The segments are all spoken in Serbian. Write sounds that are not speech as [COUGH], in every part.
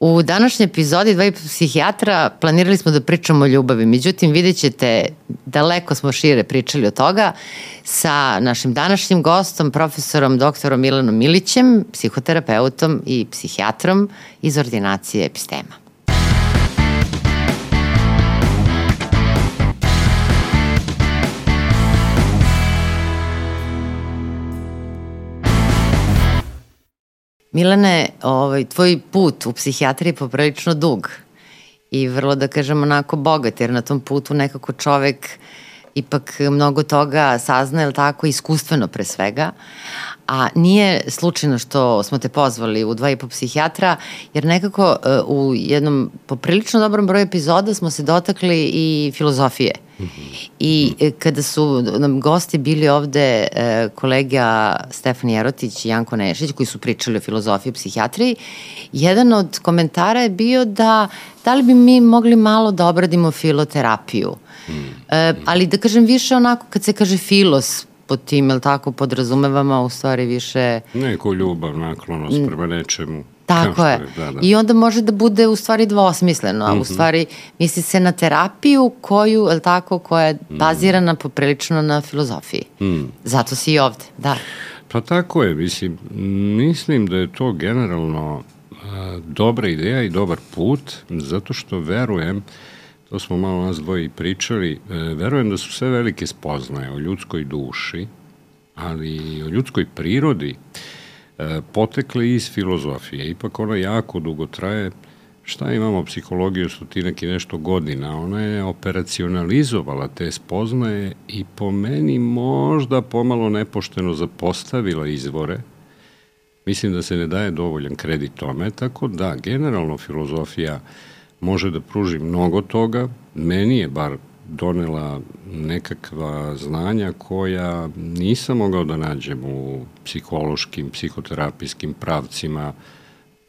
U današnjoj epizodi dva psihijatra planirali smo da pričamo o ljubavi, međutim vidjet ćete daleko smo šire pričali o toga sa našim današnjim gostom, profesorom doktorom Milanom Milićem, psihoterapeutom i psihijatrom iz ordinacije epistema. Milane, ovaj, tvoj put u psihijatriji je poprilično dug i vrlo, da kažem, onako bogat, jer na tom putu nekako čovek ipak mnogo toga sazna, ili tako, iskustveno pre svega, a nije slučajno što smo te pozvali u dva i po psihijatra, jer nekako uh, u jednom poprilično dobrom broju epizoda smo se dotakli i filozofije. Mm -hmm. I e, kada su nam gosti bili ovde uh, kolega Stefan Jerotić i Janko Nešić koji su pričali o filozofiji i psihijatriji, jedan od komentara je bio da da li bi mi mogli malo da obradimo filoterapiju. Mm. Uh, ali da kažem više onako kad se kaže filos, pod tim, ili tako, podrazumevamo u stvari više... Neko ljubav, naklonost prema nečemu. Tako je. Da, da. I onda može da bude u stvari dvosmisleno, a mm -hmm. u mhm. stvari misli se na terapiju koju, ili tako, koja je mhm. bazirana mm. poprilično na filozofiji. Mm. Zato si i ovde, da. Pa tako je, mislim, mislim da je to generalno a, dobra ideja i dobar put, zato što verujem to smo malo nas dvoje i pričali, e, verujem da su sve velike spoznaje o ljudskoj duši, ali i o ljudskoj prirodi e, potekle iz filozofije. Ipak ona jako dugo traje, šta imamo psihologiju stotinak i nešto godina, ona je operacionalizovala te spoznaje i po meni možda pomalo nepošteno zapostavila izvore, mislim da se ne daje dovoljan kredit tome, tako da generalno filozofija može da pruži mnogo toga. Meni je bar donela nekakva znanja koja nisam mogao da nađem u psihološkim, psihoterapijskim pravcima.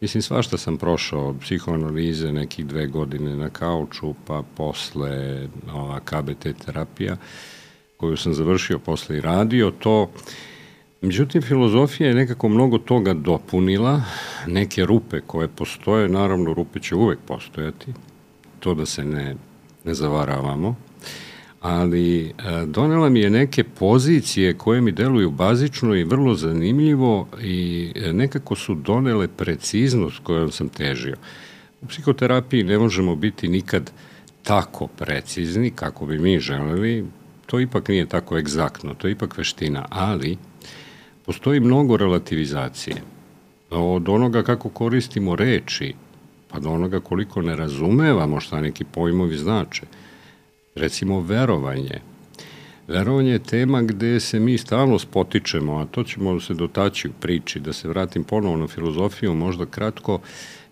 Mislim, svašta sam prošao, psihoanalize nekih dve godine na kauču, pa posle ova KBT terapija, koju sam završio posle i radio, to Međutim, filozofija je nekako mnogo toga dopunila, neke rupe koje postoje, naravno rupe će uvek postojati, to da se ne, ne zavaravamo, ali e, donela mi je neke pozicije koje mi deluju bazično i vrlo zanimljivo i e, nekako su donele preciznost kojom sam težio. U psihoterapiji ne možemo biti nikad tako precizni kako bi mi želeli, to ipak nije tako egzaktno, to je ipak veština, ali postoji mnogo relativizacije. Od onoga kako koristimo reči, pa do onoga koliko ne razumevamo šta neki pojmovi znače. Recimo, verovanje. Verovanje je tema gde se mi stalno spotičemo, a to ćemo se dotaći u priči, da se vratim ponovo na filozofiju, možda kratko,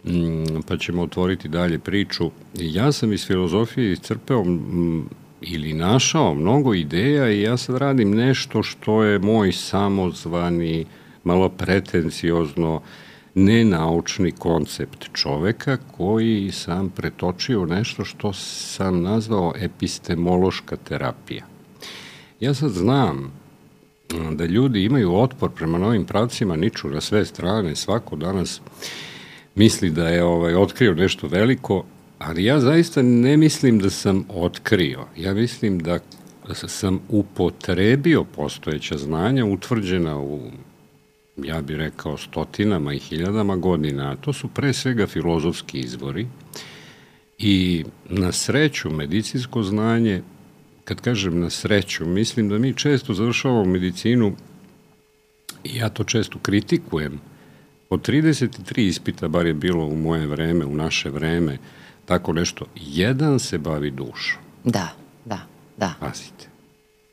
mm, pa ćemo otvoriti dalje priču. Ja sam iz filozofije iscrpeo mm, ili našao mnogo ideja i ja sad radim nešto što je moj samozvani, malo pretenciozno, nenaučni koncept čoveka koji sam pretočio nešto što sam nazvao epistemološka terapija. Ja sad znam da ljudi imaju otpor prema novim pravcima, niču na sve strane, svako danas misli da je ovaj, otkrio nešto veliko, Ali ja zaista ne mislim da sam otkrio. Ja mislim da sam upotrebio postojeća znanja utvrđena u ja bih rekao stotinama i hiljadama godina, to su pre svega filozofski izvori i na sreću medicinsko znanje, kad kažem na sreću, mislim da mi često završavamo medicinu i ja to često kritikujem, od 33 ispita, bar je bilo u moje vreme, u naše vreme, tako nešto. Jedan se bavi dušom. Da, da, da. Pazite.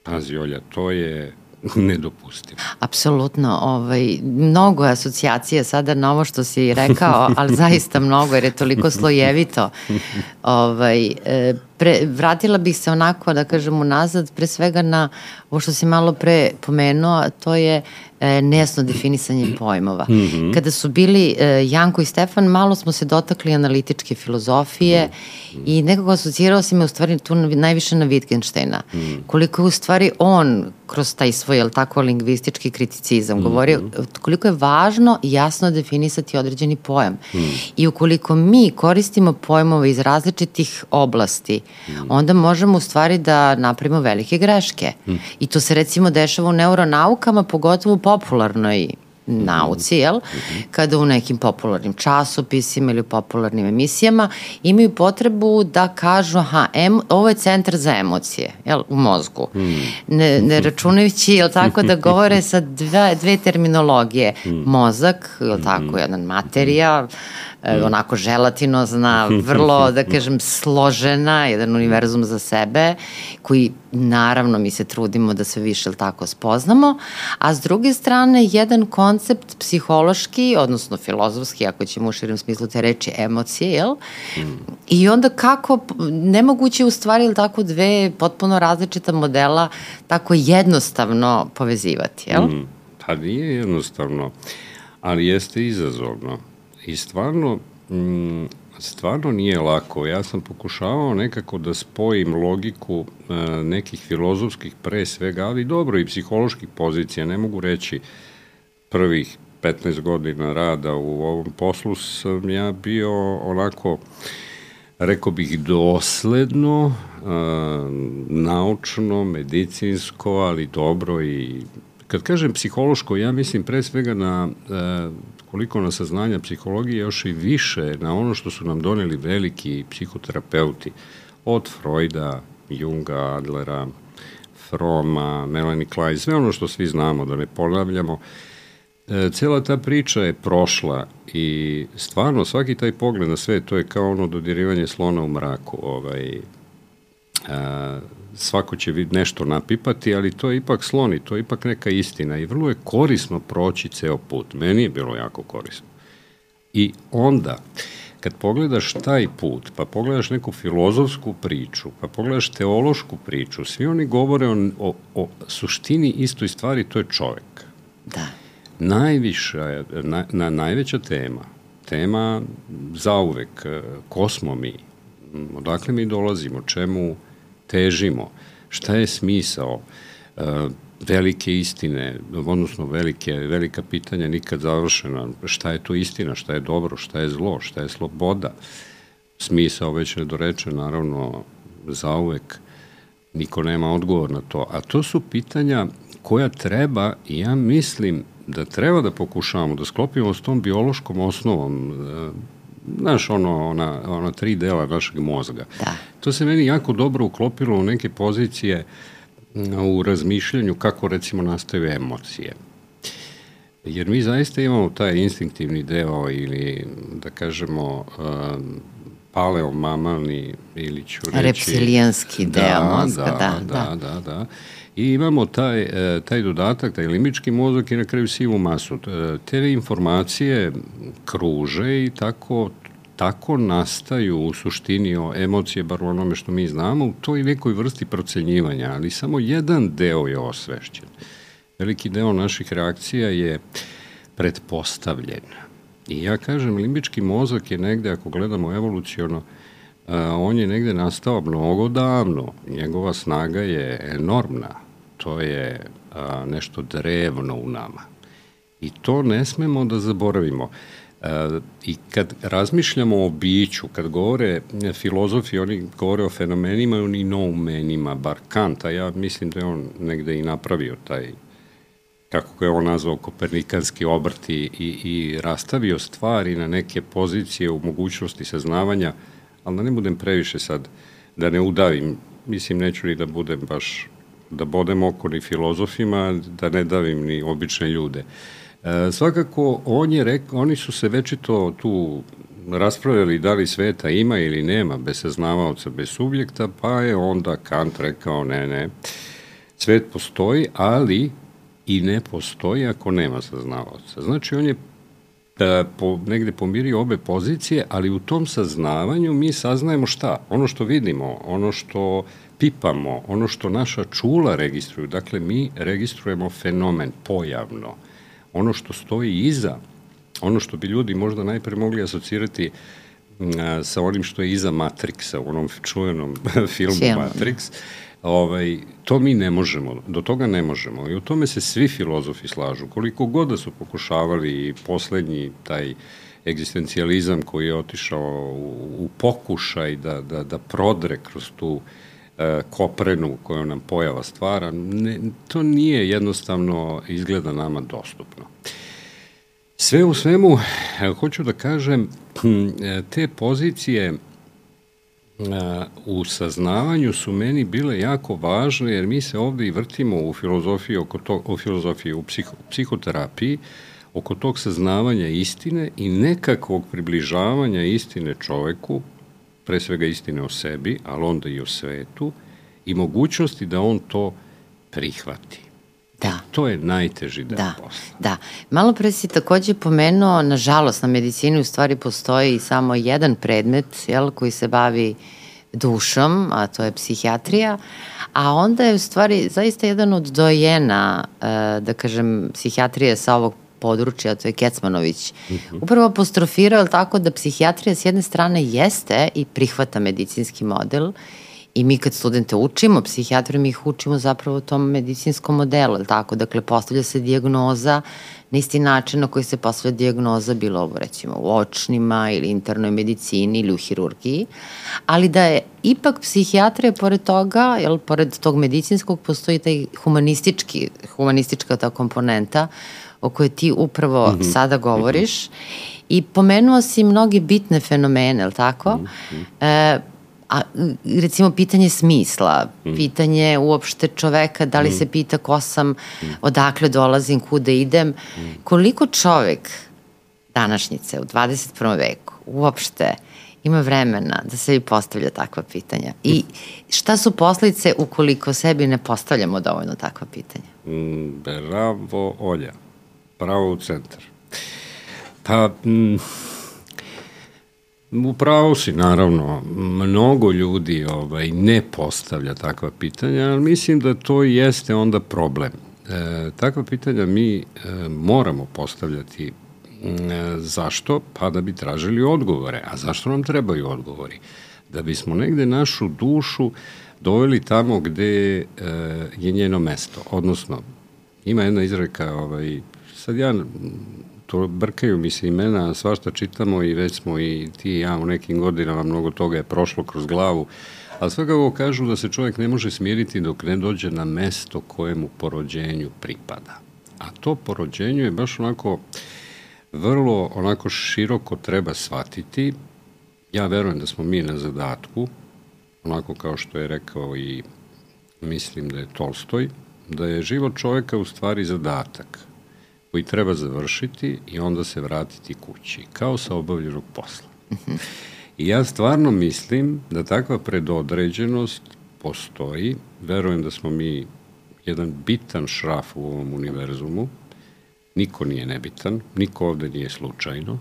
Pazi, Olja, to je [LAUGHS] nedopustivo. Apsolutno, ovaj, mnogo je asocijacija sada na ovo što si rekao, [LAUGHS] ali zaista mnogo jer je toliko slojevito. [LAUGHS] Ovaj, e, pre, vratila bih se onako, da kažem, unazad, pre svega na ovo što si malo pre pomenuo, to je e, nejasno definisanje pojmova. Mm -hmm. Kada su bili e, Janko i Stefan, malo smo se dotakli analitičke filozofije mm -hmm. i nekako asocirao se me u stvari tu najviše na Wittgensteina. Mm -hmm. Koliko je u stvari on kroz taj svoj, jel tako, lingvistički kriticizam mm -hmm. govorio koliko je važno jasno definisati određeni pojam. Mm -hmm. I ukoliko mi koristimo pojmove iz različitih oblasti. Onda možemo u stvari da napravimo velike greške. Mm. I to se recimo dešava u neuronaukama, pogotovo u popularnoj nauci, jel? Kada u nekim popularnim časopisima ili u popularnim emisijama imaju potrebu da kažu, aha, em, ovo je centar za emocije, jel, u mozgu. Ne, ne računajući, jel tako, da govore sa dve, dve terminologije. Mozak, jel tako, jedan materija, mm. onako želatinozna, vrlo, da kažem, složena, jedan univerzum za sebe, koji naravno mi se trudimo da sve više tako spoznamo, a s druge strane jedan koncept psihološki, odnosno filozofski, ako ćemo u širim smislu te reči, emocije, jel? Mm. I onda kako, nemoguće u stvari, ili tako, dve potpuno različita modela tako jednostavno povezivati, jel? Mm. Pa nije jednostavno, ali jeste izazovno i stvarno, mm, stvarno nije lako. Ja sam pokušavao nekako da spojim logiku e, nekih filozofskih pre svega, ali dobro i psiholoških pozicija. Ne mogu reći prvih 15 godina rada u ovom poslu sam ja bio onako rekao bih dosledno, naučno, medicinsko, ali dobro i kad kažem psihološko, ja mislim pre svega na e, koliko na saznanja psihologije, još i više na ono što su nam doneli veliki psihoterapeuti, od Freuda, Junga, Adlera, Froma, Melanie Klein, sve ono što svi znamo, da ne ponavljamo, e, cela ta priča je prošla i stvarno svaki taj pogled na sve, to je kao ono dodirivanje slona u mraku. Ovaj, a, svako će nešto napipati, ali to je ipak sloni, to je ipak neka istina i vrlo je korisno proći ceo put. Meni je bilo jako korisno. I onda, kad pogledaš taj put, pa pogledaš neku filozofsku priču, pa pogledaš teološku priču, svi oni govore o, o, o suštini istoj stvari, to je čovek. Da. Najviša, na, na najveća tema, tema zauvek, ko smo mi, odakle mi dolazimo, čemu težimo, šta je smisao e, velike istine, odnosno velike, velika pitanja nikad završena, šta je to istina, šta je dobro, šta je zlo, šta je sloboda, smisao već nedorečen, naravno, zauvek niko nema odgovor na to, a to su pitanja koja treba, ja mislim da treba da pokušavamo da sklopimo s tom biološkom osnovom, e, znaš, ono, ona, ona tri dela našeg mozga. Da. To se meni jako dobro uklopilo u neke pozicije u razmišljanju kako recimo nastaju emocije. Jer mi zaista imamo taj instinktivni deo ili da kažemo paleomamalni ili ću reći... Repsilijanski deo da, mozga, da, da. Da, da, da. I imamo taj, e, taj dodatak, taj limički mozak i na kraju sivu masu. E, te informacije kruže i tako tako nastaju u suštini o emocije, bar u onome što mi znamo, u toj nekoj vrsti procenjivanja, ali samo jedan deo je osvešćen. Veliki deo naših reakcija je pretpostavljen. I ja kažem, limbički mozak je negde, ako gledamo evoluciono, on je negde nastao mnogo davno. Njegova snaga je enormna. To je nešto drevno u nama. I to ne smemo da zaboravimo. I kad razmišljamo o biću, kad govore filozofi, oni govore o fenomenima i noumenima, bar Kant, a ja mislim da je on negde i napravio taj, kako ga je on nazvao, kopernikanski obrt i, i, i rastavio stvari na neke pozicije u mogućnosti saznavanja, ali da ne budem previše sad, da ne udavim, mislim neću ni da budem baš, da bodem oko ni filozofima, da ne davim ni obične ljude. Uh, E, svakako, on je rekao, oni su se večito tu raspravljali da li sveta ima ili nema bez saznavaoca, bez subjekta, pa je onda Kant rekao ne, ne, svet postoji, ali i ne postoji ako nema saznavaoca. Znači, on je da po, negde pomiri obe pozicije, ali u tom saznavanju mi saznajemo šta? Ono što vidimo, ono što pipamo, ono što naša čula registruju. Dakle, mi registrujemo fenomen pojavno. Ono što stoji iza, ono što bi ljudi možda najpre mogli asocirati a, sa onim što je iza Matrixa, u onom čuvenom [LAUGHS] filmu Film. Matrix, Ovaj, to mi ne možemo, do toga ne možemo i u tome se svi filozofi slažu. Koliko god da su pokušavali i poslednji taj egzistencijalizam koji je otišao u, u pokušaj da, da, da prodre kroz tu e, koprenu koju nam pojava stvara, ne, to nije jednostavno izgleda nama dostupno. Sve u svemu, hoću da kažem, e, te pozicije u saznavanju su meni bile jako važne, jer mi se ovde i vrtimo u filozofiji, oko to, u filozofiji, u psiho, psihoterapiji, oko tog saznavanja istine i nekakvog približavanja istine čoveku, pre svega istine o sebi, ali onda i o svetu, i mogućnosti da on to prihvati. Da. To je najteži deo da, posla. Da. Malo pre si takođe pomenuo, nažalost, na medicini u stvari postoji samo jedan predmet jel, koji se bavi dušom, a to je psihijatrija, a onda je u stvari zaista jedan od dojena, e, da kažem, psihijatrije sa ovog područja, to je Kecmanović, uh mhm. -huh. upravo apostrofirao tako da psihijatrija s jedne strane jeste i prihvata medicinski model I mi kad studente učimo, psihijatriju, mi ih učimo zapravo tom medicinskom modelu, tako? Dakle, postavlja se diagnoza na isti način na koji se postavlja diagnoza bilo ovo recimo u očnima ili internoj medicini ili u hirurgiji, ali da je ipak psihijatrija pored toga, jel, pored tog medicinskog postoji taj humanistički, humanistička ta komponenta o kojoj ti upravo mm -hmm. sada govoriš mm -hmm. i pomenuo si mnogi bitne fenomene, jel tako? Mm -hmm. e, A recimo pitanje smisla, mm. pitanje uopšte čoveka, da li mm. se pita ko sam, mm. odakle dolazim, kuda idem, mm. koliko čovek današnjice u 21. veku uopšte ima vremena da sebi postavlja takva pitanja i šta su posledice ukoliko sebi ne postavljamo dovoljno takva pitanja? Mm, bravo, Olja. Pravo u centar. Pa, mm, Upravo si, naravno, mnogo ljudi ovaj, ne postavlja takva pitanja, ali mislim da to jeste onda problem. E, takva pitanja mi e, moramo postavljati. E, zašto? Pa da bi tražili odgovore. A zašto nam trebaju odgovori? Da bismo negde našu dušu doveli tamo gde e, je njeno mesto. Odnosno, ima jedna izreka, ovaj, sad ja to brkaju mi se imena, svašta čitamo i već smo i ti i ja u nekim godinama mnogo toga je prošlo kroz glavu, ali svakako kažu da se čovjek ne može smiriti dok ne dođe na mesto kojemu porođenju pripada. A to porođenju je baš onako vrlo onako široko treba shvatiti. Ja verujem da smo mi na zadatku, onako kao što je rekao i mislim da je Tolstoj, da je život čoveka u stvari zadatak koji treba završiti i onda se vratiti kući, kao sa obavljenog posla. I ja stvarno mislim da takva predodređenost postoji. Verujem da smo mi jedan bitan šraf u ovom univerzumu. Niko nije nebitan, niko ovde nije slučajno.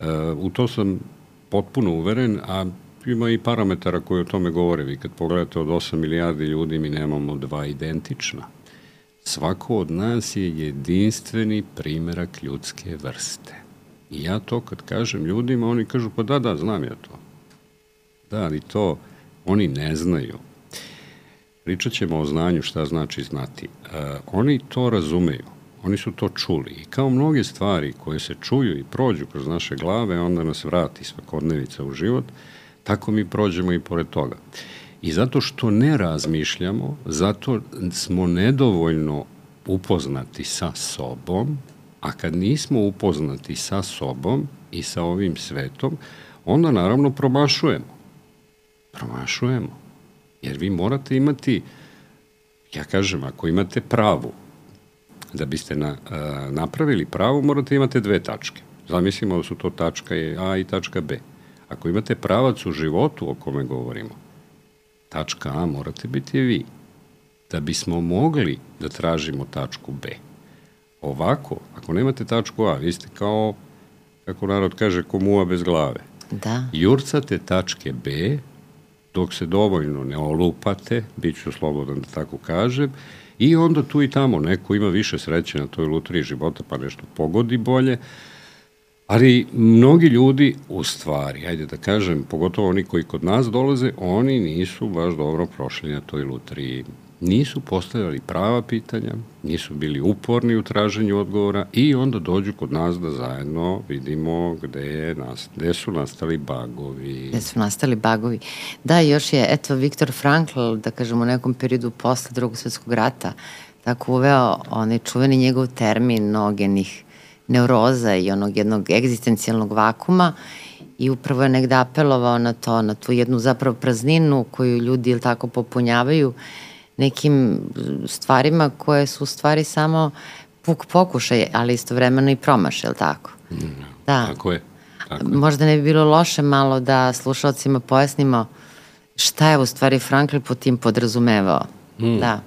E, u to sam potpuno uveren, a ima i parametara koji o tome govore. Vi kad pogledate od 8 milijardi ljudi mi nemamo dva identična svako od nas je jedinstveni primerak ljudske vrste. I ja to kad kažem ljudima, oni kažu, pa da, da, znam ja to. Da, ali to oni ne znaju. Pričat ćemo o znanju šta znači znati. Uh, oni to razumeju. Oni su to čuli. I kao mnoge stvari koje se čuju i prođu kroz naše glave, onda nas vrati svakodnevica u život, tako mi prođemo i pored toga. Uh, I zato što ne razmišljamo, zato smo nedovoljno upoznati sa sobom, a kad nismo upoznati sa sobom i sa ovim svetom, onda naravno promašujemo. Promašujemo. Jer vi morate imati, ja kažem, ako imate pravu, da biste na, a, napravili pravu, morate imate dve tačke. Zamislimo da su to tačka A i tačka B. Ako imate pravac u životu o kome govorimo, tačka A morate biti vi. Da bismo mogli da tražimo tačku B, Ovako, ako nemate tačku A, vi ste kao, kako narod kaže, komuva bez glave. Da. Jurcate tačke B, dok se dovoljno ne olupate, bit ću slobodan da tako kažem, i onda tu i tamo neko ima više sreće na toj lutriji života pa nešto pogodi bolje, ali mnogi ljudi u stvari, ajde da kažem, pogotovo oni koji kod nas dolaze, oni nisu baš dobro prošli na toj lutriji nisu postavljali prava pitanja, nisu bili uporni u traženju odgovora i onda dođu kod nas da zajedno vidimo gde, je nas, gde su nastali bagovi. Gde su nastali bagovi. Da, još je, eto, Viktor Frankl, da kažemo, u nekom periodu posle drugog svetskog rata, tako uveo onaj čuveni njegov termin nogenih neuroza i onog jednog egzistencijalnog vakuma i upravo je negde apelovao na to, na tu jednu zapravo prazninu koju ljudi ili tako popunjavaju nekim stvarima koje su u stvari samo puk pokušaj, ali istovremeno i promaš, je li tako? Mm, da. Tako je. Tako je. Možda ne bi bilo loše malo da slušalcima pojasnimo šta je u stvari Frankl po tim podrazumevao. Mm. Da.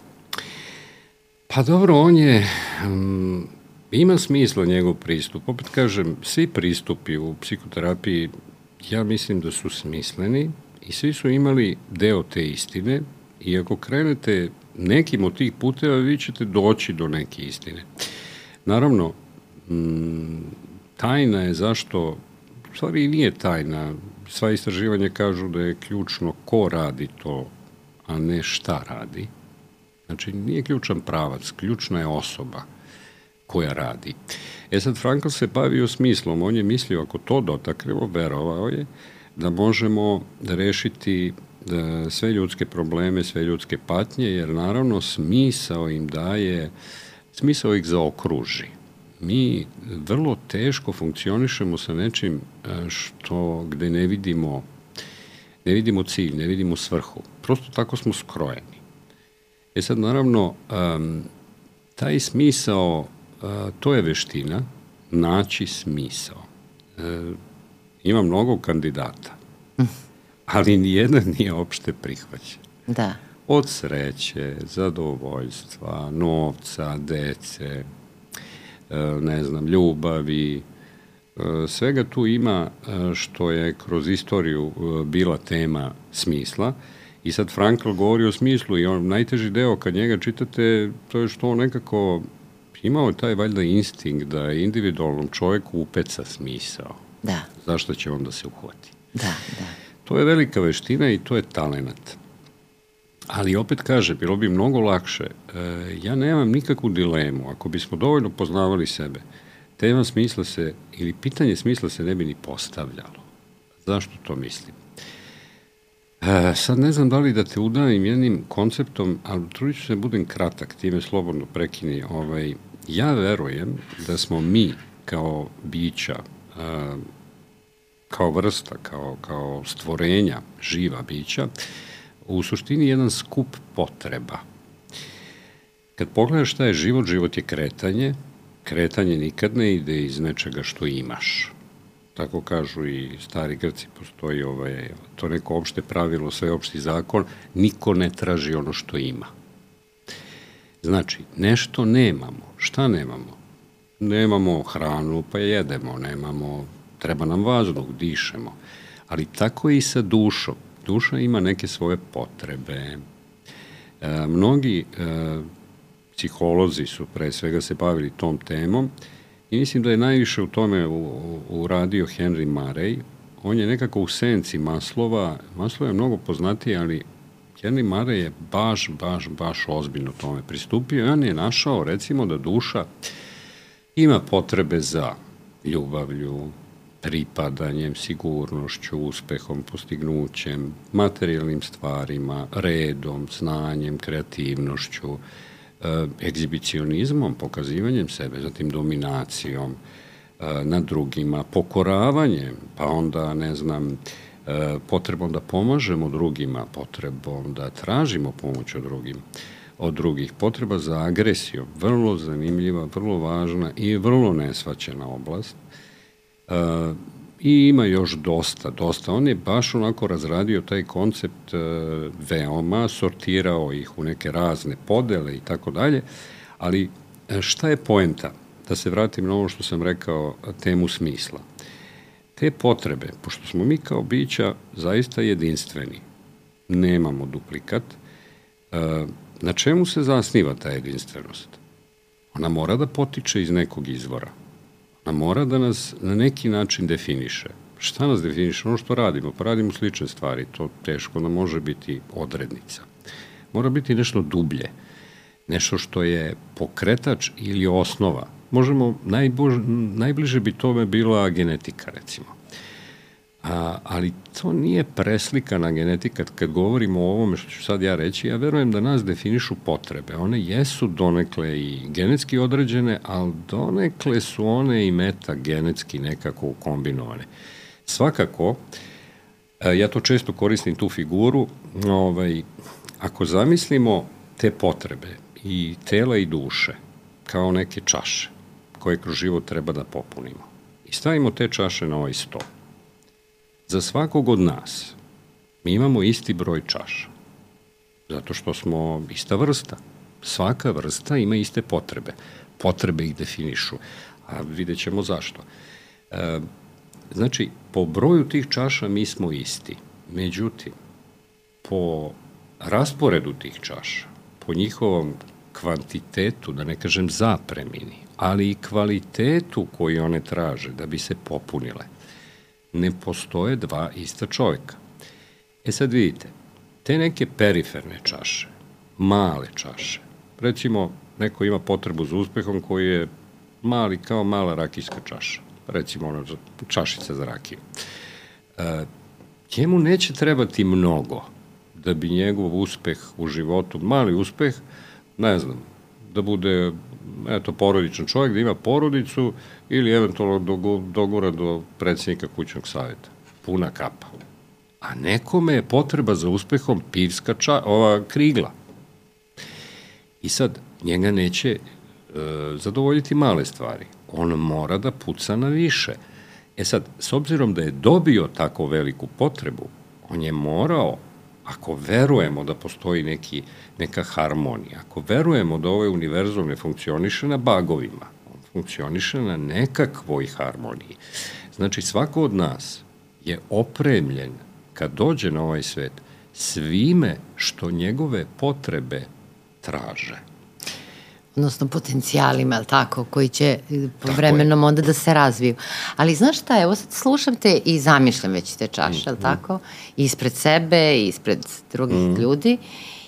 Pa dobro, on je, um, ima smisla njegov pristup. Opet kažem, svi pristupi u psihoterapiji, ja mislim da su smisleni i svi su imali deo te istine, I ako krenete nekim od tih puteva, vi ćete doći do neke istine. Naravno, m, tajna je zašto, u stvari nije tajna, sva istraživanja kažu da je ključno ko radi to, a ne šta radi. Znači, nije ključan pravac, ključna je osoba koja radi. E sad, Frankl se bavio smislom, on je mislio, ako to dotaknemo, verovao je, da možemo da rešiti Da sve ljudske probleme, sve ljudske patnje, jer naravno smisao im daje, smisao ih zaokruži. Mi vrlo teško funkcionišemo sa nečim e, što, gde ne vidimo, ne vidimo cilj, ne vidimo svrhu. Prosto tako smo skrojeni. E sad, naravno, um, taj smisao, to je veština, naći smisao. Uh, ima mnogo kandidata [LAUGHS] ali nijedan nije opšte prihvaćen. Da. Od sreće, zadovoljstva, novca, dece, e, ne znam, ljubavi, e, svega tu ima e, što je kroz istoriju bila tema smisla i sad Frankl govori o smislu i on najteži deo kad njega čitate to je što on nekako imao taj valjda instinkt da je individualnom čoveku upeca smisao. Da. Zašto će on da se uhvati? Da, da. To je velika veština i to je talenat. Ali opet kaže, bilo bi mnogo lakše. E, ja nemam nikakvu dilemu. Ako bismo dovoljno poznavali sebe, tema smisla se, ili pitanje smisla se ne bi ni postavljalo. Zašto to mislim? E, sad ne znam da li da te udavim jednim konceptom, ali trudit ću se da budem kratak, time slobodno prekini. Ovaj, ja verujem da smo mi kao bića, kao vrsta, kao, kao stvorenja, živa bića, u suštini jedan skup potreba. Kad pogledaš šta je život, život je kretanje, kretanje nikad ne ide iz nečega što imaš. Tako kažu i stari Grci, postoji ovaj, to neko opšte pravilo, sve opšti zakon, niko ne traži ono što ima. Znači, nešto nemamo. Šta nemamo? Nemamo hranu, pa jedemo, nemamo treba nam vazduh, dišemo. Ali tako i sa dušom. Duša ima neke svoje potrebe. E, mnogi e, psiholozi su pre svega se bavili tom temom i mislim da je najviše u tome uradio Henry Murray. On je nekako u senci Maslova. Maslova je mnogo poznatiji, ali Henry Murray je baš, baš, baš ozbiljno tome pristupio i on je našao recimo da duša ima potrebe za ljubavlju, pripadanjem, sigurnošću, uspehom, postignućem, materijalnim stvarima, redom, znanjem, kreativnošću, e, egzibicionizmom, pokazivanjem sebe, zatim dominacijom e, nad drugima, pokoravanjem, pa onda, ne znam, potrebom da pomažemo drugima, potrebom da tražimo pomoć od drugim, od drugih, potreba za agresijom, vrlo zanimljiva, vrlo važna i vrlo nesvaćena oblast, Uh, I ima još dosta, dosta. On je baš onako razradio taj koncept uh, veoma, sortirao ih u neke razne podele i tako dalje, ali šta je poenta? da se vratim na ovo što sam rekao, temu smisla. Te potrebe, pošto smo mi kao bića zaista jedinstveni, nemamo duplikat, e, na čemu se zasniva ta jedinstvenost? Ona mora da potiče iz nekog izvora. Ona mora da nas na neki način definiše. Šta nas definiše? Ono što radimo. Pa radimo slične stvari. To teško da može biti odrednica. Mora biti nešto dublje. Nešto što je pokretač ili osnova. Možemo, najbož, najbliže bi tome bila genetika, recimo. A, ali to nije preslikana genetika. Kad govorimo o ovome što ću sad ja reći, ja verujem da nas definišu potrebe. One jesu donekle i genetski određene, ali donekle su one i metagenetski nekako kombinovane. Svakako, ja to često koristim tu figuru, ovaj, ako zamislimo te potrebe i tela i duše kao neke čaše koje kroz život treba da popunimo i stavimo te čaše na ovaj sto, Za svakog od nas mi imamo isti broj čaša, zato što smo ista vrsta. Svaka vrsta ima iste potrebe. Potrebe ih definišu, a vidjet ćemo zašto. E, znači, po broju tih čaša mi smo isti. Međutim, po rasporedu tih čaša, po njihovom kvantitetu, da ne kažem zapremini, ali i kvalitetu koji one traže da bi se popunile – ne postoje dva ista čovjeka. E sad vidite, te neke periferne čaše, male čaše, recimo neko ima potrebu za uspehom koji je mali kao mala rakijska čaša, recimo ono čašica za rakiju. E, njemu neće trebati mnogo da bi njegov uspeh u životu, mali uspeh, ne znam, da bude eto, porodičan čovjek, da ima porodicu ili eventualno dogura do predsjednika kućnog savjeta. Puna kapa. A nekome je potreba za uspehom pivska ča, ova krigla. I sad, njega neće e, zadovoljiti male stvari. On mora da puca na više. E sad, s obzirom da je dobio tako veliku potrebu, on je morao ako verujemo da postoji neki, neka harmonija, ako verujemo da ovaj univerzum ne funkcioniše na bagovima, on funkcioniše na nekakvoj harmoniji. Znači, svako od nas je opremljen kad dođe na ovaj svet svime što njegove potrebe traže odnosno potencijalima, ali tako, koji će eh, po vremenom onda da se razviju. Ali znaš šta, evo sad slušam te i zamišljam već te čaše, mm, ali tako? I ispred sebe, i ispred drugih mm. ljudi.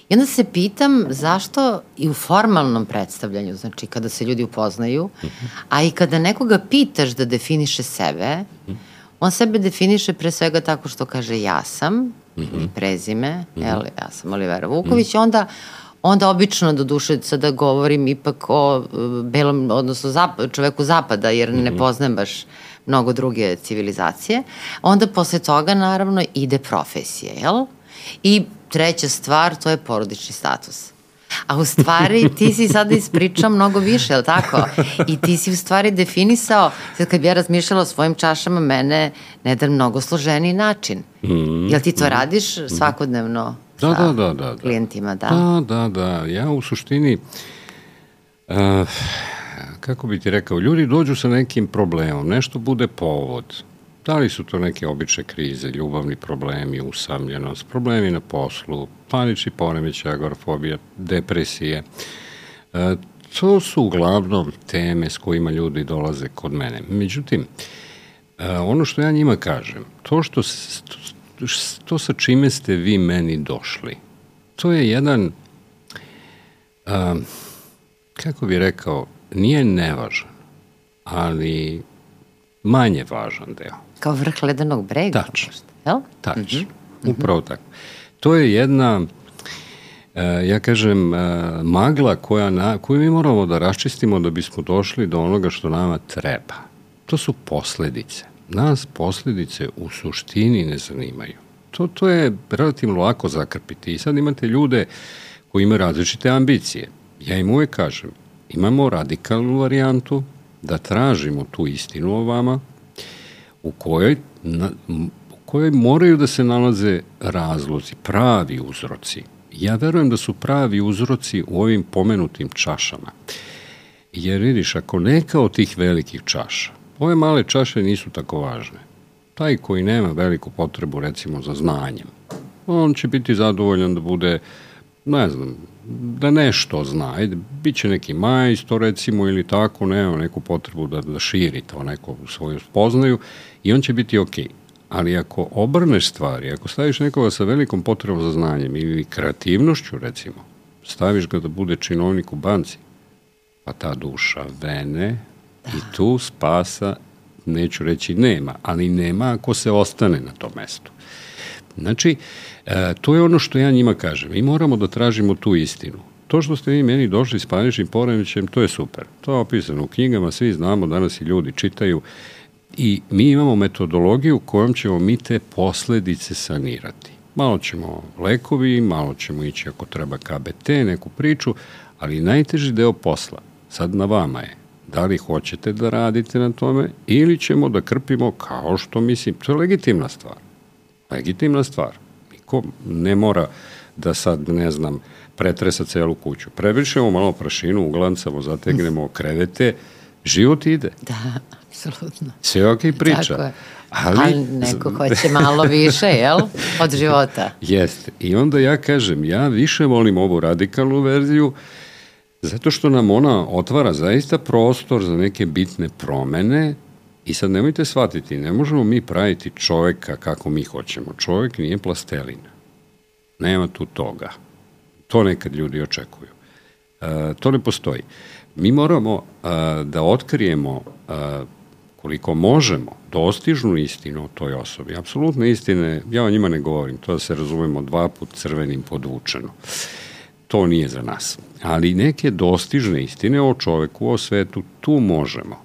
I onda se pitam zašto i u formalnom predstavljanju, znači kada se ljudi upoznaju, mm -hmm. a i kada nekoga pitaš da definiše sebe, mm -hmm. on sebe definiše pre svega tako što kaže ja sam, mm -hmm. prezime, mm -hmm. jel, ja sam Olivera Vuković, mm -hmm. onda onda obično do duše sada govorim ipak o e, belom, odnosno zap, čoveku zapada, jer mm -hmm. ne mhm. poznajem baš mnogo druge civilizacije. Onda posle toga naravno ide profesija, jel? I treća stvar, to je porodični status. A u stvari ti si sada ispričao mnogo više, je tako? I ti si u stvari definisao, sad kad bi ja razmišljala o svojim čašama, mene na jedan mnogo složeniji način. Mm -hmm. Jel ti to radiš svakodnevno? Da, da, da, da, da. klijentima, da. Da, da, da. Ja u suštini, uh, kako bi ti rekao, ljudi dođu sa nekim problemom, nešto bude povod. Da li su to neke obične krize, ljubavni problemi, usamljenost, problemi na poslu, panični poremećaj, agorafobija, depresije. Uh, to su uglavnom teme s kojima ljudi dolaze kod mene. Međutim, uh, ono što ja njima kažem, to što to sa čime ste vi meni došli, to je jedan, um, kako bi rekao, nije nevažan, ali manje važan deo. Kao vrh ledenog brega? Tačno. Jel? Tačno. Mm -hmm. Upravo tako. To je jedna, uh, ja kažem, uh, magla koja na, koju mi moramo da raščistimo da bismo došli do onoga što nama treba. To su posledice nas posledice u suštini ne zanimaju. To, to je relativno lako zakrpiti i sad imate ljude koji imaju različite ambicije. Ja im uvek kažem, imamo radikalnu varijantu da tražimo tu istinu o vama u kojoj, na, u kojoj moraju da se nalaze razlozi, pravi uzroci. Ja verujem da su pravi uzroci u ovim pomenutim čašama. Jer vidiš, ako neka od tih velikih čaša, ove male čaše nisu tako važne. Taj koji nema veliku potrebu, recimo, za znanjem, on će biti zadovoljan da bude, ne znam, da nešto zna. Ajde, bit će neki majstor, recimo, ili tako, nema neku potrebu da, da širi to neko svoju spoznaju i on će biti okej. Okay. Ali ako obrneš stvari, ako staviš nekoga sa velikom potrebom za znanjem ili kreativnošću, recimo, staviš ga da bude činovnik u banci, pa ta duša vene. I tu spasa, neću reći nema, ali nema ako se ostane na tom mestu. Znači, e, to je ono što ja njima kažem. Mi moramo da tražimo tu istinu. To što ste vi meni došli s paničnim poremećem, to je super. To je opisano u knjigama, svi znamo, danas i ljudi čitaju. I mi imamo metodologiju kojom ćemo mi te posledice sanirati. Malo ćemo lekovi, malo ćemo ići ako treba KBT, neku priču, ali najteži deo posla, sad na vama je, da li hoćete da radite na tome ili ćemo da krpimo kao što mislim, to je legitimna stvar. Legitimna stvar. Niko ne mora da sad, ne znam, pretresa celu kuću. Prebrišemo malo prašinu, uglancamo, zategnemo krevete, život ide. Da, apsolutno. Sve ok priča. Tako je. Ali, ali neko hoće malo više, jel? Od života. Jeste. I onda ja kažem, ja više volim ovu radikalnu verziju, zato što nam ona otvara zaista prostor za neke bitne promene i sad nemojte shvatiti, ne možemo mi praviti čoveka kako mi hoćemo. Čovek nije plastelin. Nema tu toga. To nekad ljudi očekuju. E, to ne postoji. Mi moramo a, da otkrijemo a, koliko možemo dostižnu istinu o toj osobi. Apsolutne istine, ja o njima ne govorim, to da se razumemo dva put crvenim podvučeno. To nije za nas. Ali neke dostižne istine o čoveku, o svetu, tu možemo.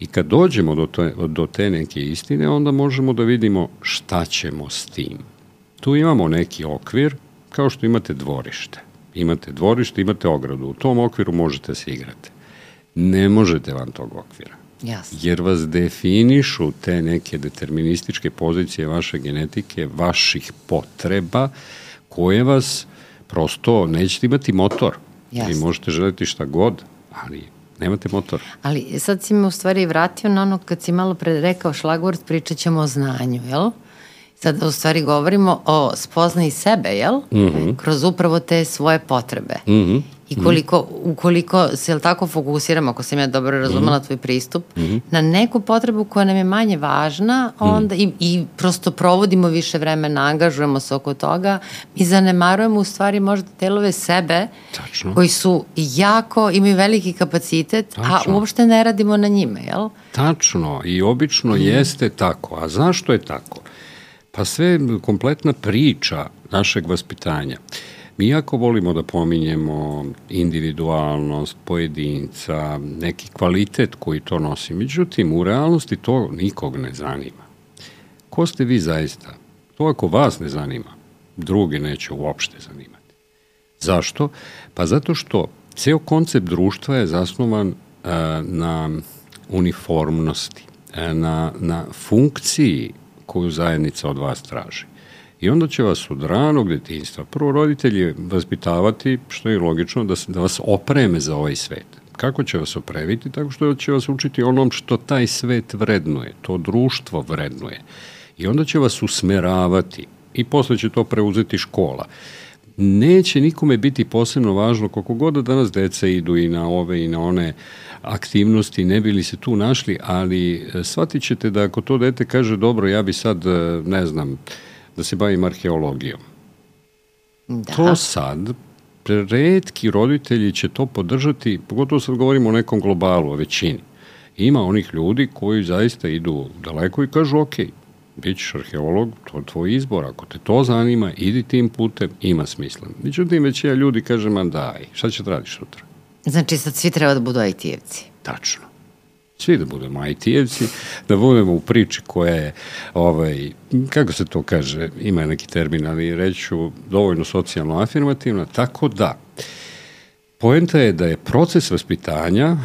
I kad dođemo do te, do te neke istine, onda možemo da vidimo šta ćemo s tim. Tu imamo neki okvir, kao što imate dvorište. Imate dvorište, imate ogradu. U tom okviru možete se igrati. Ne možete van tog okvira. Jasno. Jer vas definišu te neke determinističke pozicije vaše genetike, vaših potreba, koje vas prosto nećete imati motor. Jasno. Vi možete želeti šta god, ali nemate motor. Ali sad si me u stvari vratio na ono kad si malo pre rekao šlagvort, pričat ćemo o znanju, jel? Sad u stvari govorimo o spoznaji sebe, jel? Mm -hmm. Kroz upravo te svoje potrebe. Mm -hmm. I koliko, ukoliko se jel tako fokusiramo, ako sam ja dobro razumela tvoj pristup, mm -hmm. na neku potrebu koja nam je manje važna, onda mm -hmm. i, i prosto provodimo više vremena, angažujemo se oko toga, mi zanemarujemo u stvari možda delove sebe Tačno. koji su jako, imaju veliki kapacitet, Tačno. a uopšte ne radimo na njime, jel? Tačno i obično mm -hmm. jeste tako. A zašto je tako? Pa sve kompletna priča našeg vaspitanja. Mi jako volimo da pominjemo individualnost pojedinca, neki kvalitet koji to nosi. Međutim, u realnosti to nikog ne zanima. Ko ste vi zaista? To ako vas ne zanima, druge neće uopšte zanimati. Zašto? Pa zato što ceo koncept društva je zasnovan a, na uniformnosti, a, na, na funkciji koju zajednica od vas traži. I onda će vas od ranog detinjstva, prvo roditelji vaspitavati, što je logično, da, da vas opreme za ovaj svet. Kako će vas opremiti? Tako što će vas učiti onom što taj svet vrednuje, to društvo vrednuje. I onda će vas usmeravati i posle će to preuzeti škola. Neće nikome biti posebno važno koliko god da danas deca idu i na ove i na one aktivnosti, ne bili se tu našli, ali e, shvatit ćete da ako to dete kaže dobro, ja bi sad, e, ne znam, da se bavim arheologijom. Da. To sad, redki roditelji će to podržati, pogotovo sad govorimo o nekom globalu, o većini. Ima onih ljudi koji zaista idu daleko i kažu, ok, bit ćeš arheolog, to je tvoj izbor, ako te to zanima, idi tim putem, ima smisla. Međutim, većina ljudi kaže, man daj, šta će radiš sutra? Znači sad svi treba da budu IT-evci. Tačno. Svi da budemo IT-evci, da budemo u priči koja je, ovaj, kako se to kaže, ima neki termin, ali reću dovoljno socijalno afirmativna, tako da poenta je da je proces vaspitanja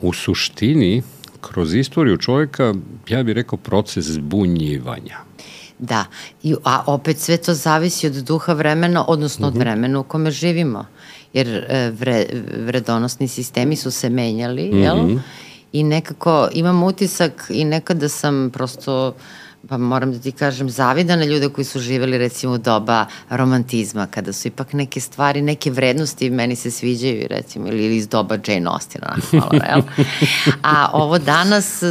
u suštini kroz istoriju čovjeka, ja bih rekao, proces zbunjivanja. Da, I, a opet sve to zavisi od duha vremena, odnosno mm -hmm. od mhm. vremena u kome živimo. Jer e, vre, vredonosni sistemi su se menjali, mm -hmm. jel? I nekako imam utisak i nekada sam prosto uh, pa moram da ti kažem, zavida na ljude koji su živeli recimo u doba romantizma, kada su ipak neke stvari, neke vrednosti meni se sviđaju recimo, ili iz doba Jane Austina, malo, [LAUGHS] jel? A ovo danas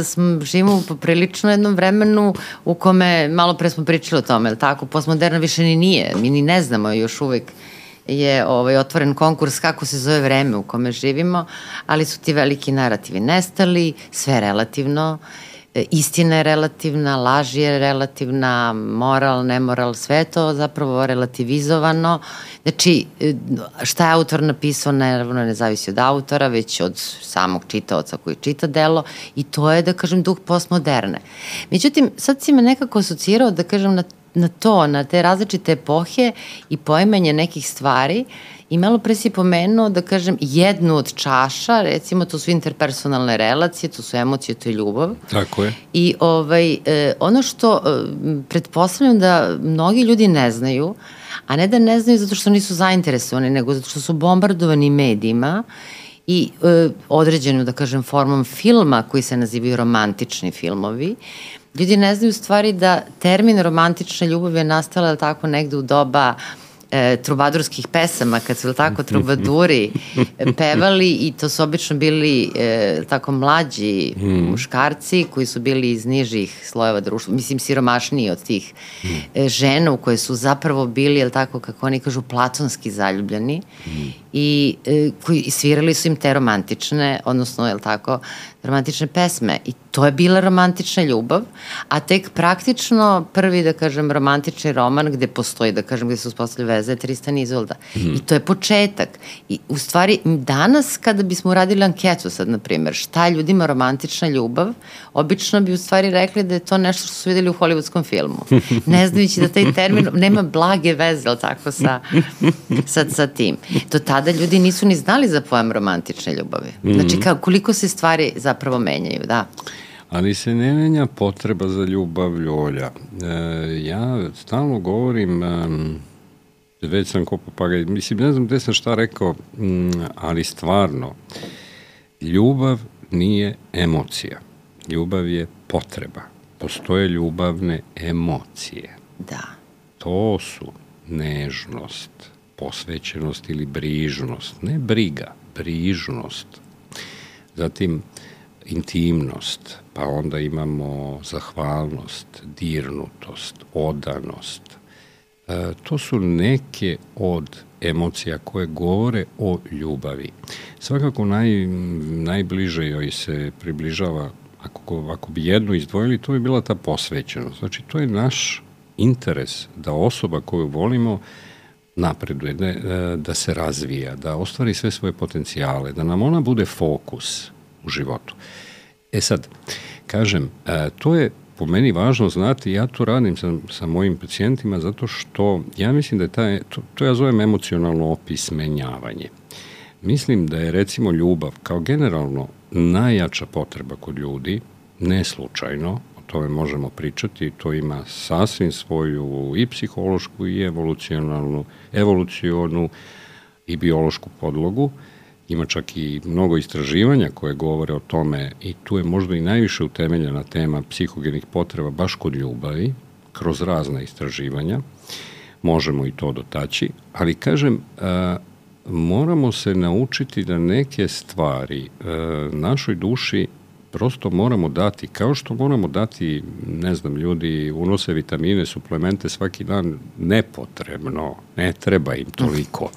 živimo u poprilično jednom vremenu u kome, malo pre smo pričali o tome, tako, postmoderno više ni nije, mi ni ne znamo još uvek je ovaj, otvoren konkurs kako se zove vreme u kome živimo, ali su ti veliki narativi nestali, sve relativno, E, istina je relativna, laž je relativna, moral, nemoral, sve to zapravo relativizovano. Znači, e, šta je autor napisao, naravno ne zavisi od autora, već od samog čitaoca koji čita delo i to je, da kažem, duh postmoderne. Međutim, sad si me nekako asocirao, da kažem, na, na to, na te različite epohe i poimanje nekih stvari I malo pre si pomenuo, da kažem, jednu od čaša, recimo to su interpersonalne relacije, to su emocije, to je ljubav. Tako je. I ovaj, e, ono što e, pretpostavljam da mnogi ljudi ne znaju, a ne da ne znaju zato što nisu zainteresovani, nego zato što su bombardovani medijima i e, određenom, da kažem, formom filma koji se nazivaju romantični filmovi, ljudi ne znaju u stvari da termin romantična ljubav je nastala tako negde u doba uh, e, trubadurskih pesama, kad su tako trubaduri pevali i to su obično bili e, tako mlađi mm. muškarci koji su bili iz nižih slojeva društva, mislim siromašniji od tih mm. e, žena u koje su zapravo bili, jel tako, kako oni kažu, platonski zaljubljeni mm. i e, koji svirali su im te romantične, odnosno, jel tako, romantične pesme i to je bila romantična ljubav, a tek praktično prvi, da kažem, romantični roman gde postoji, da kažem, gde se uspostavlja veza je Tristan Izolda. Mm. I to je početak. I u stvari, danas kada bismo uradili anketu sad, na primjer, šta je ljudima romantična ljubav, obično bi u stvari rekli da je to nešto što su videli u hollywoodskom filmu. [LAUGHS] Ne znajući da taj termin nema blage veze, ali tako, sa, sa, sa tim. Do tada ljudi nisu ni znali za pojam romantične ljubavi. Znači, mhm. kao, koliko se stvari zapravo menjaju, da. Ali se ne menja potreba za ljubav ljolja. E, ja stalno govorim, e, već sam ko papagaj, mislim, ne znam gde sam šta rekao, m, ali stvarno, ljubav nije emocija. Ljubav je potreba. Postoje ljubavne emocije. Da. To su nežnost, posvećenost ili brižnost. Ne briga, brižnost. Zatim, intimnost, pa onda imamo zahvalnost, dirnutost, odanost. E, to su neke od emocija koje govore o ljubavi. Svakako naj, najbliže joj se približava, ako, ako bi jednu izdvojili, to bi bila ta posvećenost. Znači, to je naš interes da osoba koju volimo napreduje, da, da se razvija, da ostvari sve svoje potencijale, da nam ona bude fokus u životu. E sad, kažem, e, to je po meni važno znati, ja to radim sa, sa mojim pacijentima zato što ja mislim da je taj, to, to ja zovem emocionalno opismenjavanje. Mislim da je recimo ljubav kao generalno najjača potreba kod ljudi, ne slučajno, o tome možemo pričati, to ima sasvim svoju i psihološku i evolucionalnu, evolucionu i biološku podlogu, Ima čak i mnogo istraživanja koje govore o tome i tu je možda i najviše utemeljena tema psihogenih potreba baš kod ljubavi, kroz razne istraživanja. Možemo i to dotaći, ali kažem, a, moramo se naučiti da neke stvari a, našoj duši prosto moramo dati, kao što moramo dati, ne znam, ljudi unose vitamine, suplemente svaki dan nepotrebno, ne treba im toliko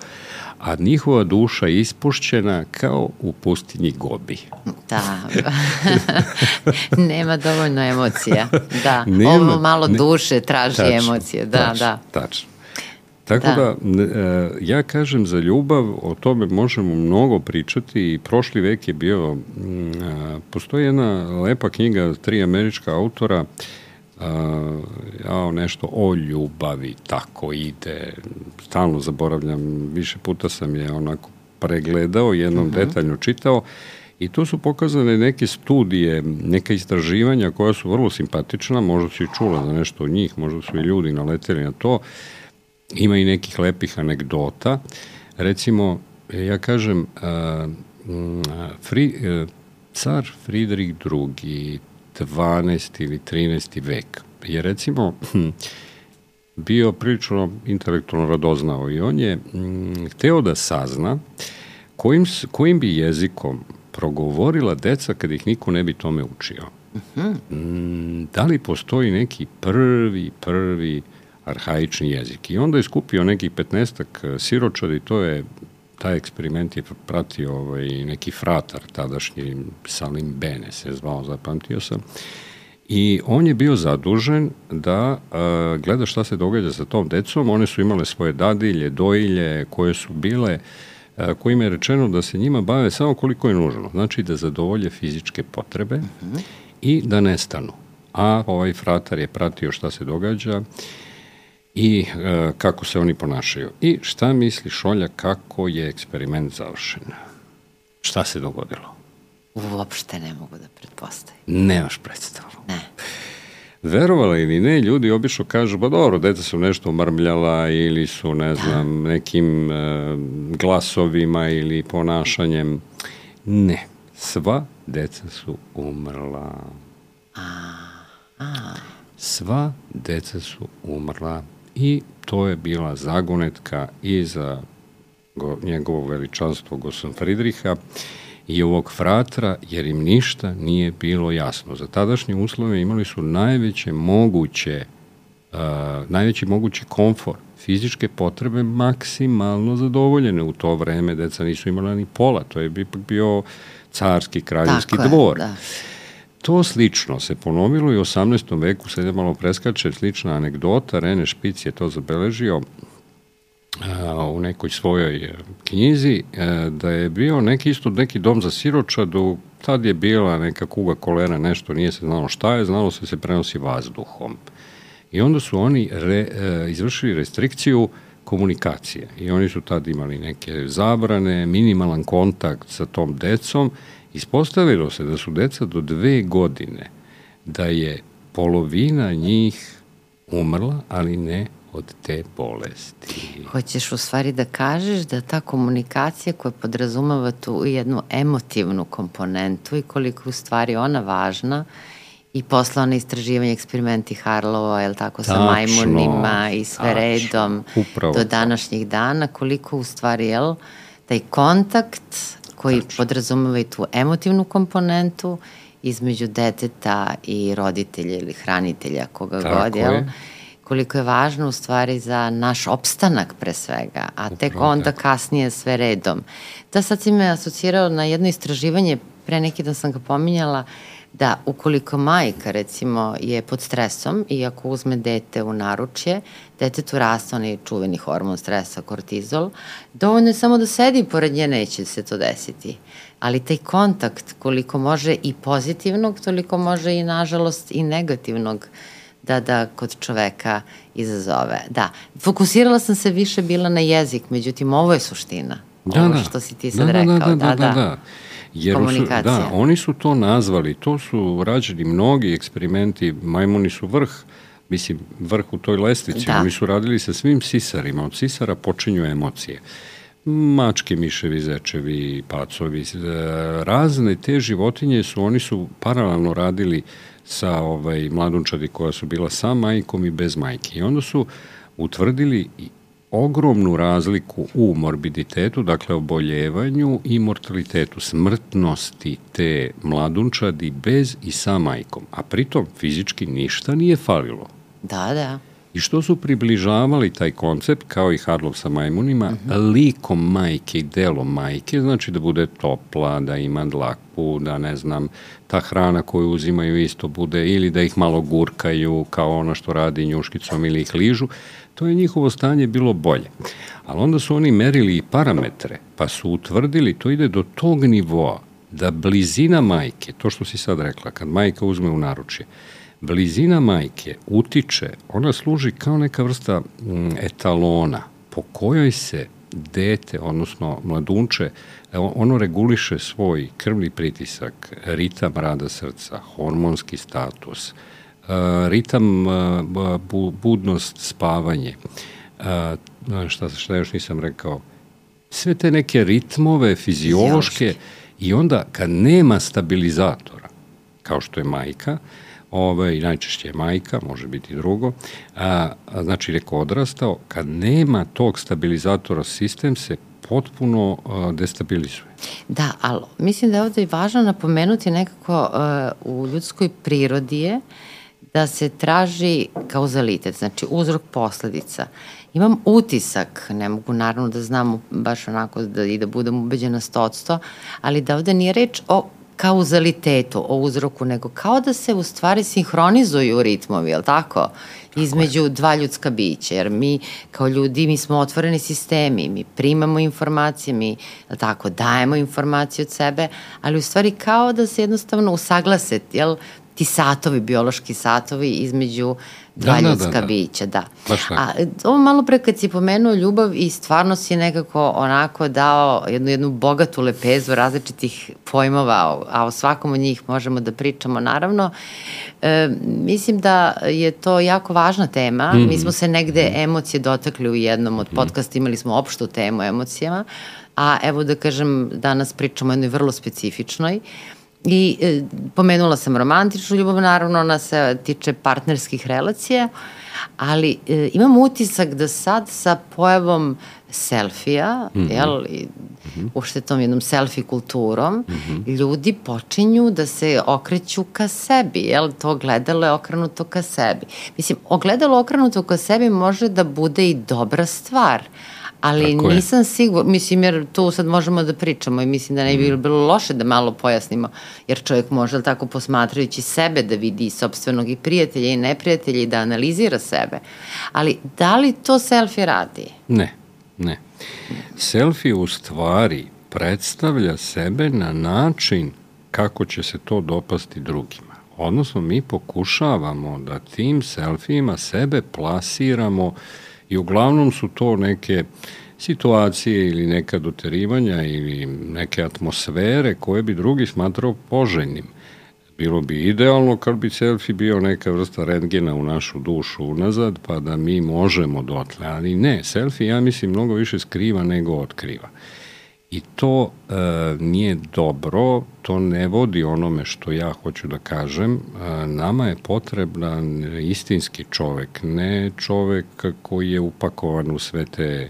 a njihova duša je ispušćena kao u pustinji Gobi. Da, [LAUGHS] nema dovoljno emocija. Da, nema, ovo malo ne, duše traži tačno, emocije. Da, tačno, da. Tačno. Tako da. da, e, ja kažem za ljubav, o tome možemo mnogo pričati i prošli vek je bio, postoji jedna lepa knjiga, tri američka autora, ja nešto o ljubavi, tako ide, stalno zaboravljam, više puta sam je onako pregledao, jednom uh mhm. -huh. detaljno čitao I tu su pokazane neke studije, neka istraživanja koja su vrlo simpatična, možda su i čula za nešto od njih, možda su i ljudi naleteli na to. Ima i nekih lepih anegdota. Recimo, ja kažem, Fri, car Friedrich II, 12. ili 13. vek, je recimo bio prilično intelektualno radoznao i on je hteo da sazna kojim, kojim bi jezikom progovorila deca kad ih niko ne bi tome učio. Uh -huh. Da li postoji neki prvi, prvi arhaični jezik? I onda je skupio nekih 15 e, siročadi, to je taj eksperiment je pratio ovaj, neki fratar tadašnji Salim Bene se zvao, zapamtio sam. I on je bio zadužen da uh, gleda šta se događa sa tom decom. One su imale svoje dadilje, dojilje, koje su bile uh, kojima je rečeno da se njima bave samo koliko je nužno, znači da zadovolje fizičke potrebe uh mhm. -huh. i da nestanu. A ovaj fratar je pratio šta se događa i e, kako se oni ponašaju. I šta misli Šolja kako je eksperiment završen? Šta se dogodilo? Uopšte ne mogu da pretpostavim. Nemaš predstavu. Ne. Verovala ili ne, ljudi obično kažu, pa dobro, deca su nešto marmljala ili su, ne znam, nekim e, glasovima ili ponašanjem. Ne, sva deca su umrla. A, a. Sva deca su umrla i to je bila zagonetka i za go, njegovo veličanstvo Gosan Fridriha i ovog fratra, jer im ništa nije bilo jasno. Za tadašnje uslove imali su najveće moguće, uh, najveći mogući komfor, fizičke potrebe maksimalno zadovoljene u to vreme, deca nisu imala ni pola, to je ipak bio carski, kraljevski Tako dvor. Je, da. To slično se ponovilo i u 18. veku, sad je malo preskače, slična anegdota, Rene Špic je to zabeležio, u nekoj svojoj e, knjizi e, da je bio neki isto neki dom za siročadu, tad je bila neka kuga kolera, nešto, nije se znalo šta je, znalo se da se prenosi vazduhom. I onda su oni re, e, izvršili restrikciju komunikacije i oni su tad imali neke zabrane, minimalan kontakt sa tom decom. Ispostavilo se da su deca do dve godine, da je polovina njih umrla, ali ne od te bolesti. Hoćeš u stvari da kažeš da ta komunikacija koja podrazumava tu jednu emotivnu komponentu i koliko u stvari ona važna i posle ona istraživanje eksperimenti Harlova, je tako, sa majmunima i sve tačno, redom upravo. do današnjih dana, koliko u stvari, jel, taj kontakt koji tačno. podrazumeva i tu emotivnu komponentu između deteta i roditelja ili hranitelja koga Tako god, jel? Je koliko je važno u stvari za naš opstanak pre svega, a tek onda kasnije sve redom. Da sad si me asocirao na jedno istraživanje, pre neki dan sam ga pominjala, da ukoliko majka recimo je pod stresom i ako uzme dete u naručje, detetu raste onaj čuveni hormon stresa, kortizol, dovoljno je samo da sedi pored nje, neće se to desiti. Ali taj kontakt koliko može i pozitivnog, toliko može i nažalost i negativnog da da kod čoveka izazove. Da, fokusirala sam se više bila na jezik, međutim ovo je suština. Da, ovo da. što si ti sad da, rekao. Da, da, da, da, da. da. Jer su, da, oni su to nazvali, to su rađeni mnogi eksperimenti, majmuni su vrh, mislim, vrh u toj lestvici, da. oni su radili sa svim sisarima, od sisara počinju emocije. Mačke, miševi, zečevi, pacovi, e, razne te životinje su, oni su paralelno radili sa ovaj, mladunčadi koja su bila sa majkom i bez majke. I onda su utvrdili ogromnu razliku u morbiditetu, dakle oboljevanju i mortalitetu, smrtnosti te mladunčadi bez i sa majkom. A pritom fizički ništa nije falilo. Da, da i što su približavali taj koncept, kao i Harlov sa majmunima, uh mhm. -huh. likom majke i delom majke, znači da bude topla, da ima dlaku, da ne znam, ta hrana koju uzimaju isto bude, ili da ih malo gurkaju, kao ono što radi njuškicom ili ih ližu, to je njihovo stanje bilo bolje. Ali onda su oni merili i parametre, pa su utvrdili, to ide do tog nivoa, da blizina majke, to što si sad rekla, kad majka uzme u naručje, blizina majke utiče, ona služi kao neka vrsta mm, etalona po kojoj se dete, odnosno mladunče, ono reguliše svoj krvni pritisak, ritam rada srca, hormonski status, ritam budnost, spavanje, šta, šta još nisam rekao, sve te neke ritmove fiziološke i onda kad nema stabilizatora, kao što je majka, ovaj, najčešće je majka, može biti drugo, a, a znači neko odrastao, kad nema tog stabilizatora, sistem se potpuno a, destabilizuje. Da, ali mislim da je ovde važno napomenuti nekako uh, u ljudskoj prirodi je da se traži kauzalitet, znači uzrok posledica. Imam utisak, ne mogu naravno da znam baš onako da, i da budem ubeđena 100%, ali da ovde nije reč o kauzalitetu, o uzroku, nego kao da se u stvari sinhronizuju ritmovi, je li tako? između dva ljudska bića, jer mi kao ljudi, mi smo otvoreni sistemi, mi primamo informacije, mi tako, dajemo informacije od sebe, ali u stvari kao da se jednostavno usaglase, jel, ti satovi, biološki satovi između dva da, da, ljudska da, da, bića, da. A ovo malo pre kad si pomenuo ljubav i stvarno si nekako onako dao jednu, jednu bogatu lepezu različitih pojmova, a o svakom od njih možemo da pričamo naravno. E, mislim da je to jako važna tema. Mm. Mi smo se negde mm. emocije dotakli u jednom od mm. podcasta, imali smo opštu temu emocijama, a evo da kažem, danas pričamo o jednoj vrlo specifičnoj. Uh, I e, pomenula sam romantičnu ljubav, naravno ona se tiče partnerskih relacija, ali e, imam utisak da sad sa pojavom selfija, mm -hmm. jel, i mm -hmm. uopšte tom jednom selfie kulturom, mm -hmm. ljudi počinju da se okreću ka sebi, jel, to ogledalo je okrenuto ka sebi. Mislim, ogledalo okrenuto ka sebi može da bude i dobra stvar, Ali Tako nisam je. sigur, mislim, jer tu sad možemo da pričamo i mislim da ne bi mm. bilo loše da malo pojasnimo, jer čovjek može tako posmatrajući sebe da vidi i sobstvenog i prijatelja i neprijatelja i da analizira sebe. Ali da li to selfie radi? Ne, ne. Selfie u stvari predstavlja sebe na način kako će se to dopasti drugima. Odnosno, mi pokušavamo da tim selfijima sebe plasiramo uh, I uglavnom su to neke situacije ili neka doterivanja ili neke atmosfere koje bi drugi smatrao poželjnim. Bilo bi idealno kad bi selfie bio neka vrsta rentgena u našu dušu unazad, pa da mi možemo dotle, ali ne, selfie ja mislim mnogo više skriva nego otkriva. I to e, nije dobro, to ne vodi onome što ja hoću da kažem. E, nama je potreban istinski čovek, ne čovek koji je upakovan u sve te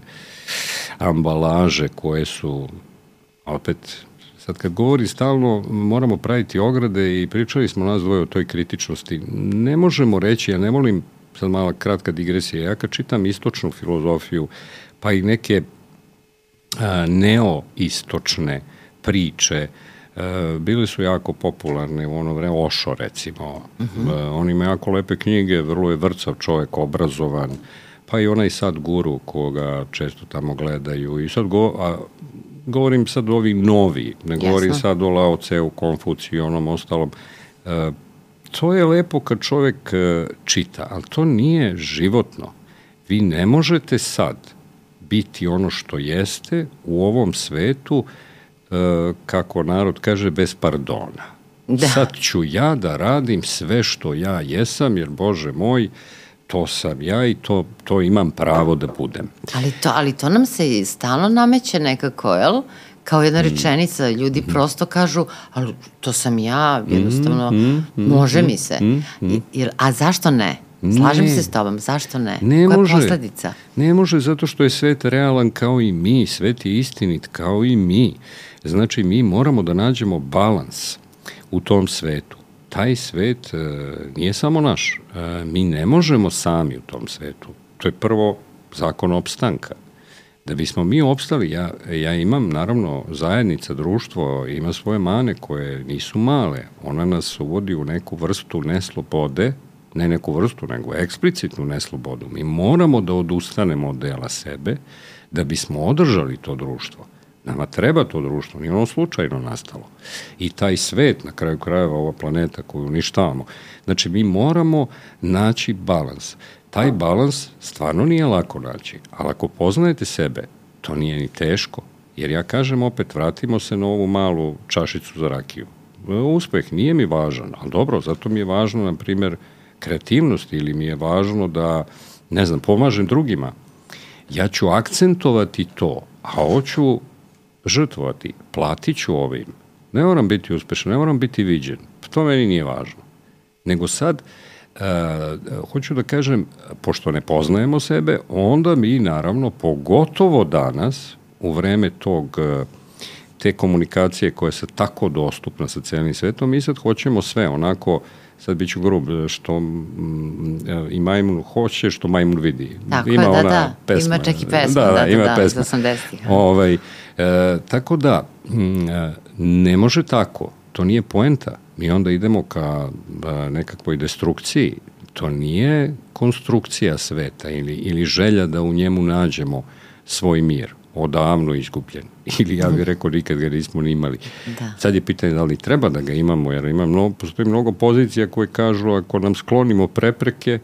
ambalaže koje su, opet, sad kad govori stalno, moramo praviti ograde i pričali smo nas dvoje o toj kritičnosti. Ne možemo reći, ja ne volim, sad mala kratka digresija, ja kad čitam istočnu filozofiju, pa i neke neoistočne priče bile su jako popularne u ono vreme, Ošo recimo. Uh mhm. -huh. On ima jako lepe knjige, vrlo je vrcav čovek, obrazovan, pa i onaj sad guru koga često tamo gledaju. I sad go, a, govorim sad o ovi novi, ne govorim Jasno. sad o Lao Tseu, Konfuciju i onom ostalom. E, to je lepo kad čovek e, čita, ali to nije životno. Vi ne možete sad biti ono što jeste u ovom svetu, e, kako narod kaže, bez pardona. Da. Sad ću ja da radim sve što ja jesam, jer Bože moj, to sam ja i to, to imam pravo da budem. Ali to, ali to nam se stalno nameće nekako, jel? Kao jedna mm. rečenica, ljudi mm. prosto kažu, ali to sam ja, jednostavno, mm, mm, mm, može mi se. Mm, mm. I, a zašto ne? Slažem ne. se s tobom, zašto ne? ne Koja može, je posledica? Ne može zato što je svet realan kao i mi, svet je istinit kao i mi. Znači mi moramo da nađemo balans u tom svetu. Taj svet e, nije samo naš. E, mi ne možemo sami u tom svetu. To je prvo zakon opstanka. Da bismo mi opstali, ja, ja imam naravno zajednica, društvo, ima svoje mane koje nisu male. Ona nas uvodi u neku vrstu neslobode, ne neku vrstu, nego eksplicitnu neslobodu. Mi moramo da odustanemo od dela sebe da bismo održali to društvo. Nama treba to društvo, nije ono slučajno nastalo. I taj svet, na kraju krajeva ova planeta koju uništavamo. Znači, mi moramo naći balans. Taj balans stvarno nije lako naći, ali ako poznajete sebe, to nije ni teško. Jer ja kažem opet, vratimo se na ovu malu čašicu za rakiju. Uspeh nije mi važan, ali dobro, zato mi je važno, na primjer, kreativnost ili mi je važno da, ne znam, pomažem drugima. Ja ću akcentovati to, a hoću žrtvovati, platit ću ovim. Ne moram biti uspešan, ne moram biti viđen. To meni nije važno. Nego sad, uh, hoću da kažem, pošto ne poznajemo sebe, onda mi naravno, pogotovo danas, u vreme tog uh, te komunikacije koja je sad tako dostupna sa celim svetom, mi sad hoćemo sve onako sad biću grub, što mm, i majmun hoće, što majmun vidi. Tako ima je, da, ona da, pesma. ima čak i pesma, da, da, da, ima da, pesma. iz 80-ih. Ovaj, e, tako da, mm, e, ne može tako, to nije poenta. Mi onda idemo ka a, nekakvoj destrukciji, to nije konstrukcija sveta ili, ili želja da u njemu nađemo svoj mir odavno izgubljen. [LAUGHS] Ili ja bih rekao nikad ga nismo ni imali. Da. Sad je pitanje da li treba da ga imamo, jer ima mnogo, postoji mnogo pozicija koje kažu ako nam sklonimo prepreke,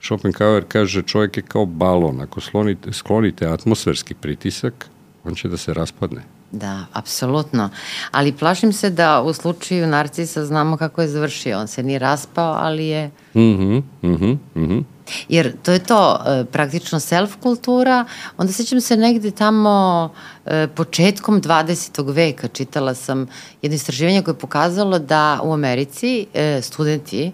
Schopenhauer kaže čovjek je kao balon, ako sklonite, sklonite atmosferski pritisak, on će da se raspadne. Da, apsolutno. Ali plašim se da u slučaju narcisa znamo kako je završio. On se nije raspao, ali je... Mhm, mhm, mhm. Jer to je to, e, praktično self-kultura, onda sećam se negde tamo e, početkom 20. veka čitala sam jedno istraživanje koje je pokazalo da u Americi e, studenti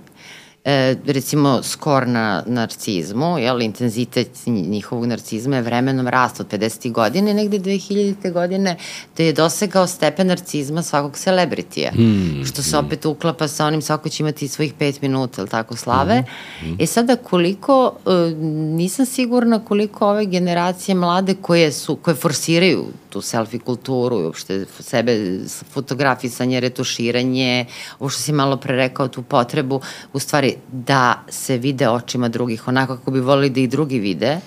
e, recimo skor na narcizmu, jel, intenzitet njihovog narcizma je vremenom rast od 50. godine, negde 2000. godine, da je dosegao stepen narcizma svakog celebritija, hmm, što se hmm. opet uklapa sa onim svako će imati svojih pet minuta, ili tako, slave. Hmm, hmm. E sada koliko, e, nisam sigurna koliko ove generacije mlade koje su, koje forsiraju tu selfie kulturu i uopšte sebe fotografisanje, retuširanje, ovo što si malo pre rekao, tu potrebu, u stvari da se vide očima drugih, onako kako bi volili da i drugi vide.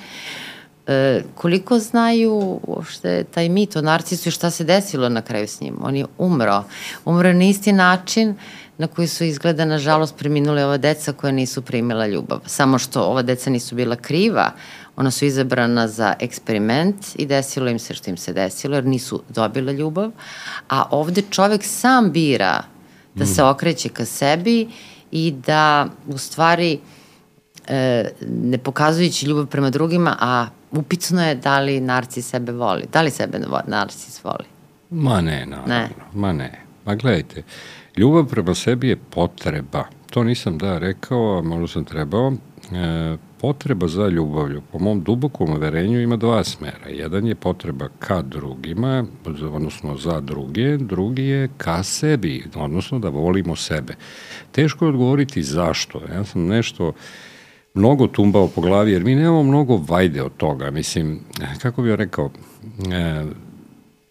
E, koliko znaju uopšte taj mit o narcisu i šta se desilo na kraju s njim? On je umro. Umro na isti način na koji su izgleda, nažalost, preminule ova deca koja nisu primila ljubav. Samo što ova deca nisu bila kriva, ona su izabrana za eksperiment i desilo im se što im se desilo, jer nisu dobila ljubav. A ovde čovek sam bira da se mm. okreće ka sebi i da u stvari e, ne pokazujući ljubav prema drugima, a upicno je da li narcis sebe voli. Da li sebe narcis voli? Ma ne, naravno. Ne. Ma ne. Ma gledajte, ljubav prema sebi je potreba. To nisam da rekao, a možda sam trebao. E, potreba za ljubavlju, po mom dubokom uverenju, ima dva smera. Jedan je potreba ka drugima, odnosno za druge, drugi je ka sebi, odnosno da volimo sebe. Teško je odgovoriti zašto. Ja sam nešto mnogo tumbao po glavi, jer mi nemamo mnogo vajde od toga. Mislim, kako bih rekao, e,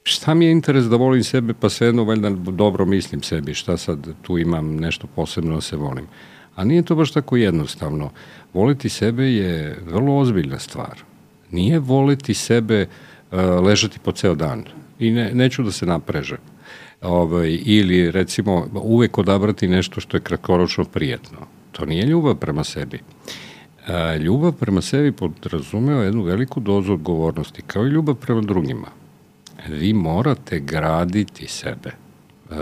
šta mi je interes da volim sebe, pa svejedno valjda dobro mislim sebi, šta sad tu imam nešto posebno da se volim. A nije to baš tako jednostavno. Voliti sebe je vrlo ozbiljna stvar. Nije voliti sebe uh, ležati po ceo dan. I ne, neću da se napreže. Ovaj, ili recimo uvek odabrati nešto što je kratkoročno prijetno. To nije ljubav prema sebi. Uh, ljubav prema sebi podrazumeo jednu veliku dozu odgovornosti, kao i ljubav prema drugima. Vi morate graditi sebe. Uh,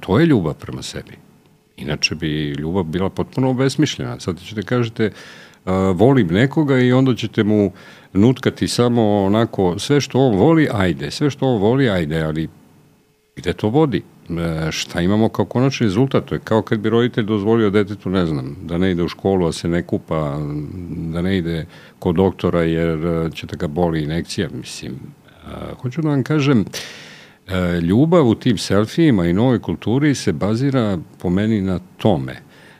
to je ljubav prema sebi. Inače bi ljubav bila potpuno obesmišljena. Sad ćete kažete, uh, volim nekoga i onda ćete mu nutkati samo onako sve što on voli, ajde, sve što on voli, ajde, ali gde to vodi? E, šta imamo kao konačni rezultat? To je kao kad bi roditelj dozvolio detetu, ne znam, da ne ide u školu, a se ne kupa, da ne ide kod doktora jer e, će da ga boli inekcija, mislim. E, hoću da vam kažem, E, ljubav u tim selfijima i novoj kulturi se bazira po meni na tome.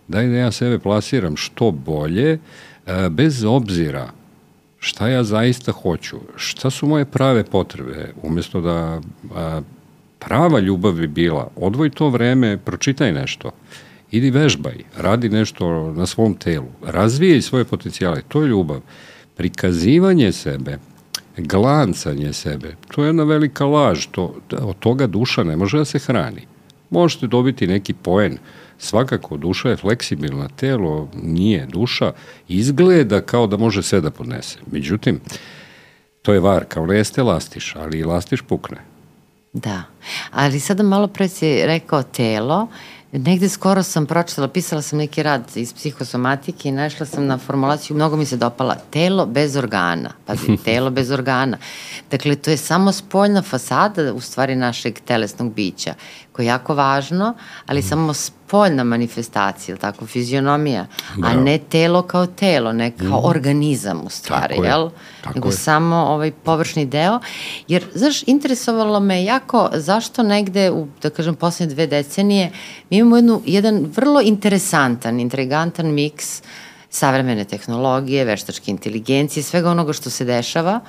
Daj da ja sebe plasiram što bolje, e, bez obzira šta ja zaista hoću, šta su moje prave potrebe, umesto da a, prava ljubav bi bila, odvoj to vreme, pročitaj nešto, idi vežbaj, radi nešto na svom telu, razvijaj svoje potencijale, to je ljubav. Prikazivanje sebe, glancanje sebe, to je jedna velika laž, to, od toga duša ne može da se hrani. Možete dobiti neki poen, svakako duša je fleksibilna, telo nije duša, izgleda kao da može sve da podnese. Međutim, To je varka, ona jeste lastiš, ali i lastiš pukne. Da, ali sada malo pre si rekao telo, negde skoro sam pročitala, pisala sam neki rad iz psihosomatike i našla sam na formulaciju, mnogo mi se dopala, telo bez organa, pazi, [LAUGHS] telo bez organa. Dakle, to je samo spoljna fasada u stvari našeg telesnog bića, koje je jako važno, ali mm. samo spoljna manifestacija, tako, fizionomija, Bravo. a ne telo kao telo, ne kao mm. organizam u stvari, tako jel? Tako Nego je. samo ovaj površni deo. Jer, znaš, interesovalo me jako zašto negde u, da kažem, poslednje dve decenije mi imamo jednu, jedan vrlo interesantan, intrigantan miks savremene tehnologije, veštačke inteligencije, svega onoga što se dešava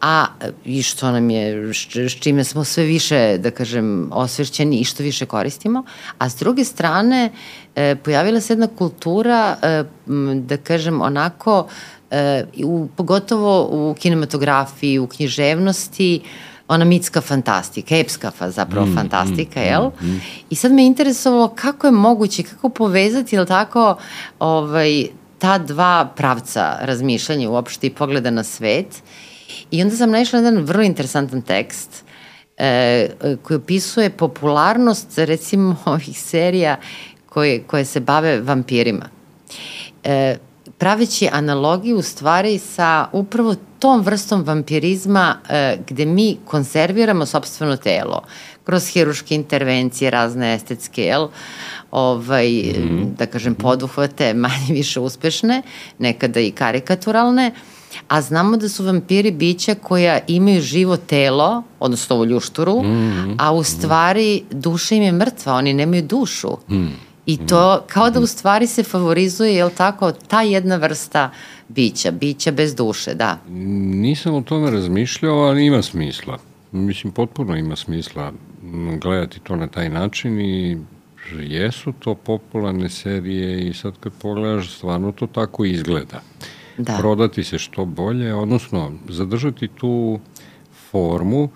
a i što nam je, s čime smo sve više, da kažem, osvešćeni i što više koristimo, a s druge strane e, pojavila se jedna kultura, e, da kažem, onako, e, u, pogotovo u kinematografiji, u književnosti, ona mitska fantastika, epska fa, zapravo mm, fantastika, mm, jel? Mm, mm. I sad me interesovalo kako je moguće, kako povezati, jel tako, ovaj, ta dva pravca razmišljanja uopšte i pogleda na svet I onda sam našla jedan vrlo interesantan tekst e, koji opisuje popularnost recimo [LAUGHS] ovih serija koje, koje se bave vampirima. E, praveći analogiju u stvari sa upravo tom vrstom vampirizma e, gde mi konserviramo sobstveno telo kroz hiruške intervencije, razne estetske, jel, ovaj, mm. da kažem, poduhvate manje više uspešne, nekada i karikaturalne, a znamo da su vampiri bića koja imaju živo telo, odnosno ovu ljušturu, mm -hmm. a u stvari duša im je mrtva, oni nemaju dušu. Mm. I to kao da u stvari se favorizuje, je li tako, ta jedna vrsta bića, bića bez duše, da. Nisam o tome razmišljao, ali ima smisla. Mislim, potpuno ima smisla gledati to na taj način i jesu to popularne serije i sad kad pogledaš, stvarno to tako izgleda da. prodati se što bolje, odnosno zadržati tu formu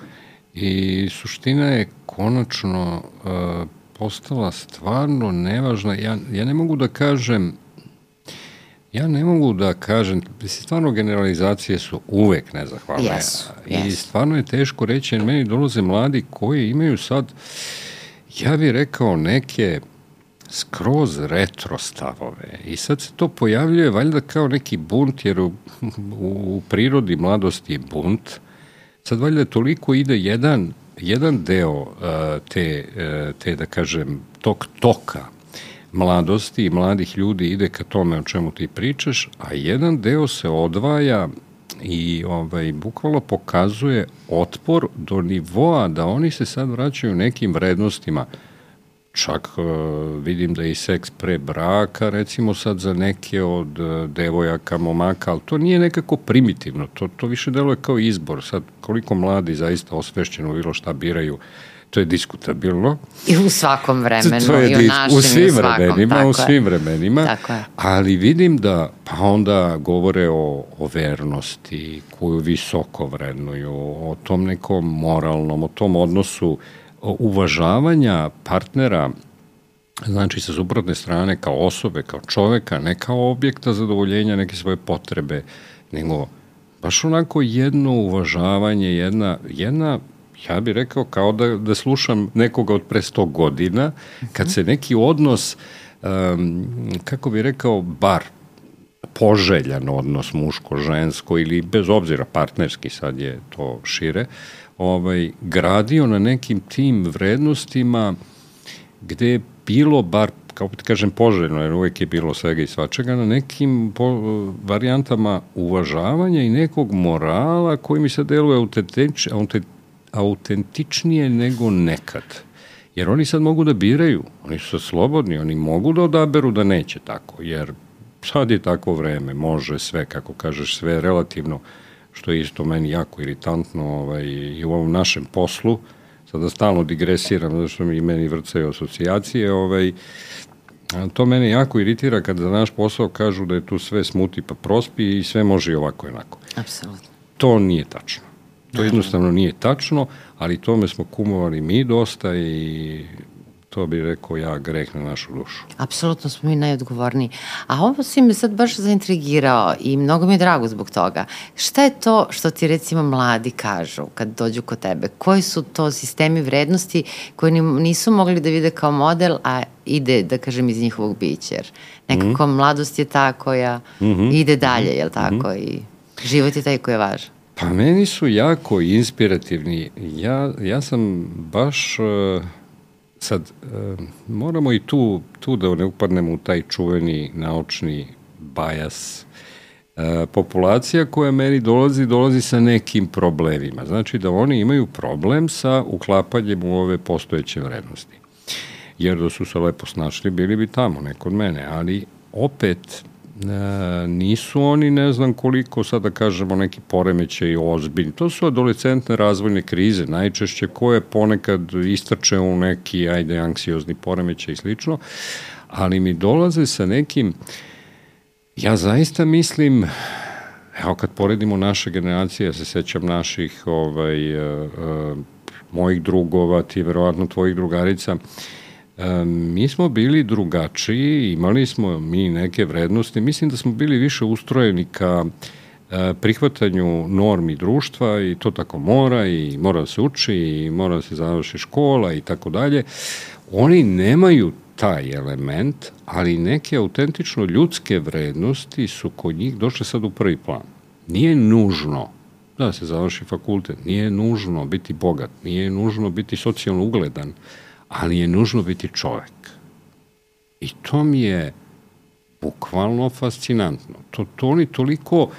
i suština je konačno uh, postala stvarno nevažna. Ja, ja ne mogu da kažem Ja ne mogu da kažem, stvarno generalizacije su uvek nezahvalne. Yes, yes. I stvarno je teško reći, jer meni dolaze mladi koji imaju sad, ja bih rekao, neke skroz retro stavove. I sad se to pojavljuje valjda kao neki bunt, jer u, u prirodi mladosti je bunt. Sad valjda toliko ide jedan, jedan deo uh, te, uh, te, da kažem, tog toka mladosti i mladih ljudi ide ka tome o čemu ti pričaš, a jedan deo se odvaja i ovaj, bukvalno pokazuje otpor do nivoa da oni se sad vraćaju nekim vrednostima Čak uh, vidim da je i seks pre braka, recimo sad za neke od uh, devojaka, momaka, ali to nije nekako primitivno, to, to više deluje kao izbor. Sad, koliko mladi zaista osvešćeno bilo šta biraju, to je diskutabilno. I u svakom vremenu, to je i u našim, u svim u svakom, vremenima, u svim je. vremenima. Tako je. Ali vidim da, pa onda govore o, o vernosti, koju visoko vrednuju, o tom nekom moralnom, o tom odnosu uvažavanja partnera znači sa suprotne strane kao osobe, kao čoveka, ne kao objekta zadovoljenja neke svoje potrebe, nego baš onako jedno uvažavanje, jedna, jedna ja bih rekao kao da, da slušam nekoga od pre 100 godina, kad se neki odnos, um, kako bih rekao, bar poželjan odnos muško-žensko ili bez obzira partnerski, sad je to šire, uh, ovaj, gradio na nekim tim vrednostima gde je bilo bar kao ti kažem poželjno, jer uvek je bilo svega i svačega, na nekim po, varijantama uvažavanja i nekog morala koji mi se deluje autentič, autentičnije nego nekad. Jer oni sad mogu da biraju, oni su slobodni, oni mogu da odaberu da neće tako, jer sad je tako vreme, može sve, kako kažeš, sve relativno što je isto meni jako iritantno ovaj, i u ovom našem poslu, sada stalno digresiram, zato što mi meni vrcaju asocijacije, ovaj, to mene jako iritira kada za naš posao kažu da je tu sve smuti pa prospi i sve može i ovako i onako. Apsolutno. To nije tačno. To jednostavno nije tačno, ali tome smo kumovali mi dosta i to bi rekao ja greh na našu dušu. Apsolutno smo mi najodgovorniji. A ovo si me sad baš zaintrigirao i mnogo mi je drago zbog toga. Šta je to što ti recimo mladi kažu kad dođu kod tebe? Koji su to sistemi vrednosti koji nisu mogli da vide kao model, a ide, da kažem, iz njihovog bića? Jer nekako mm -hmm. mladost je ta koja mm -hmm. ide dalje, jel tako? Mm -hmm. I život je taj koji je važan. Pa meni su jako inspirativni. Ja, ja sam baš... Uh, sad, uh, moramo i tu, tu da ne upadnemo u taj čuveni naučni bajas. Uh, populacija koja meni dolazi, dolazi sa nekim problemima. Znači da oni imaju problem sa uklapanjem u ove postojeće vrednosti. Jer da su se lepo snašli, bili bi tamo, neko od mene. Ali opet, E, nisu oni ne znam koliko sada kažemo neki poremećaj ozbiljni. To su adolescentne razvojne krize najčešće koje ponekad istrče u neki ajde anksiozni poremećaj i slično, ali mi dolaze sa nekim ja zaista mislim evo kad poredimo naše generacije, ja se sećam naših ovaj, uh, uh, mojih drugova, ti verovatno tvojih drugarica, uh, E, mi smo bili drugačiji, imali smo mi neke vrednosti, mislim da smo bili više ustrojeni ka e, prihvatanju normi društva i to tako mora i mora da se uči i mora da se završi škola i tako dalje. Oni nemaju taj element, ali neke autentično ljudske vrednosti su kod njih došle sad u prvi plan. Nije nužno da se završi fakultet, nije nužno biti bogat, nije nužno biti socijalno ugledan, ali je nužno biti čovek. I to mi je bukvalno fascinantno. To, to oni toliko uh,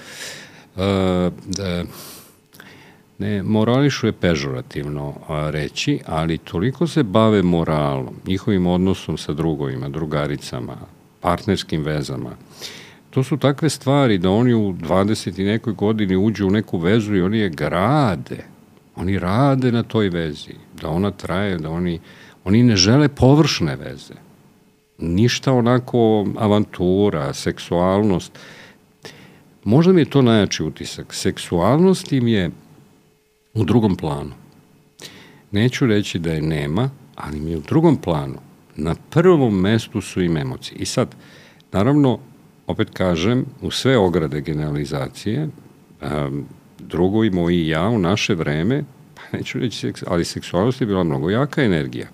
da, ne, morališu je pežorativno a, reći, ali toliko se bave moralom, njihovim odnosom sa drugovima, drugaricama, partnerskim vezama. To su takve stvari da oni u 20 i nekoj godini uđu u neku vezu i oni je grade. Oni rade na toj vezi, da ona traje, da oni uh, Oni ne žele površne veze. Ništa onako avantura, seksualnost. Možda mi je to najjači utisak. Seksualnost im je u drugom planu. Neću reći da je nema, ali mi je u drugom planu. Na prvom mestu su im emocije. I sad, naravno, opet kažem, u sve ograde generalizacije, um, i moji i ja u naše vreme, pa neću reći, ali seksualnost je bila mnogo jaka energija